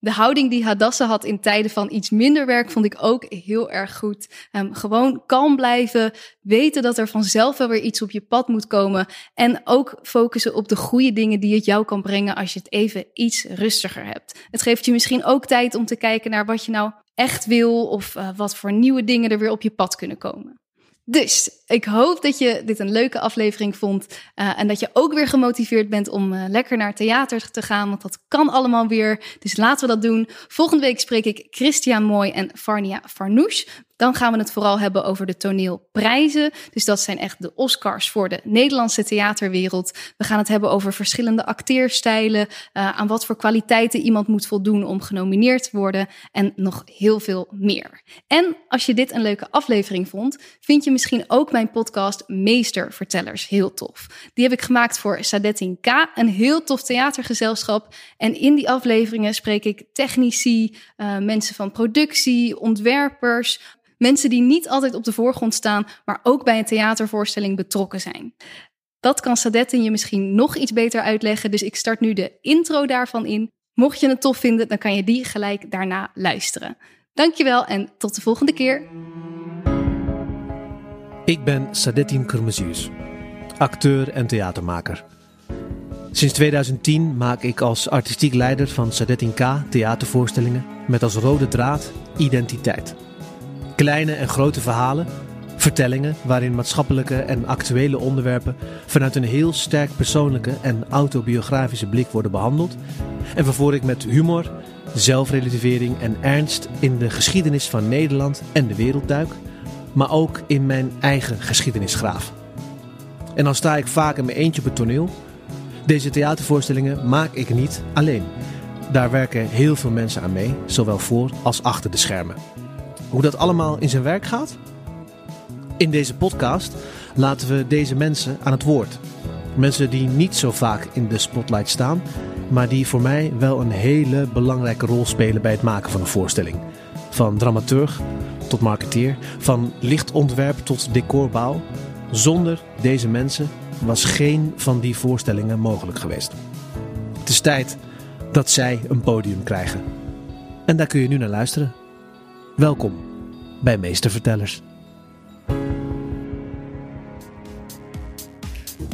De houding die Hadassa had in tijden van iets minder werk vond ik ook heel erg goed. Ehm, gewoon kalm blijven, weten dat er vanzelf wel weer iets op je pad moet komen. En ook focussen op de goede dingen die het jou kan brengen als je het even iets rustiger hebt. Het geeft je misschien ook tijd om te kijken naar wat je nou echt wil of eh, wat voor nieuwe dingen er weer op je pad kunnen komen. Dus ik hoop dat je dit een leuke aflevering vond. eh, en dat je ook weer gemotiveerd bent om eh, lekker naar theater te gaan. Want dat kan allemaal weer. Dus laten we dat doen. Volgende week spreek ik Christian Mooi en Farnia Farnouche. Dan gaan we het vooral hebben over de toneelprijzen. Dus dat zijn echt de Oscars voor de Nederlandse theaterwereld. We gaan het hebben over verschillende acteerstijlen. eh, aan wat voor kwaliteiten iemand moet voldoen om genomineerd te worden. En nog heel veel meer. En als je dit een leuke aflevering vond, vind je misschien ook mijn podcast Meestervertellers heel tof. Die heb ik gemaakt voor Sadettin K, een heel tof theatergezelschap. En in die afleveringen spreek ik technici, eh, mensen van productie, ontwerpers, mensen die niet altijd op de voorgrond staan, maar ook bij een theatervoorstelling betrokken zijn. Dat kan Sadettin je misschien nog iets beter uitleggen, dus ik start nu de intro daarvan in. Mocht je het tof vinden, dan kan je die gelijk daarna luisteren. Dankjewel en tot de volgende keer. Ik ben Sadettin Kurmezius, acteur en theatermaker. Sinds 2010 maak ik als artistiek leider van Sadettin K theatervoorstellingen met als rode draad identiteit. Kleine en grote verhalen, vertellingen waarin maatschappelijke en actuele onderwerpen vanuit een heel sterk persoonlijke en autobiografische blik worden behandeld en waarvoor ik met humor, zelfrelativering en ernst in de geschiedenis van Nederland en de wereld duik maar ook in mijn eigen geschiedenisgraaf. En dan sta ik vaak in mijn eentje op het toneel. Deze theatervoorstellingen maak ik niet alleen. Daar werken heel veel mensen aan mee, zowel voor als achter de schermen. Hoe dat allemaal in zijn werk gaat? In deze podcast laten we deze mensen aan het woord. Mensen die niet zo vaak in de spotlight staan maar die voor mij wel een hele belangrijke rol spelen bij het maken van een voorstelling. Van dramaturg tot marketeer, van lichtontwerp tot decorbouw. Zonder deze mensen was geen van die voorstellingen mogelijk geweest. Het is tijd dat zij een podium krijgen. En daar kun je nu naar luisteren. Welkom bij Meestervertellers.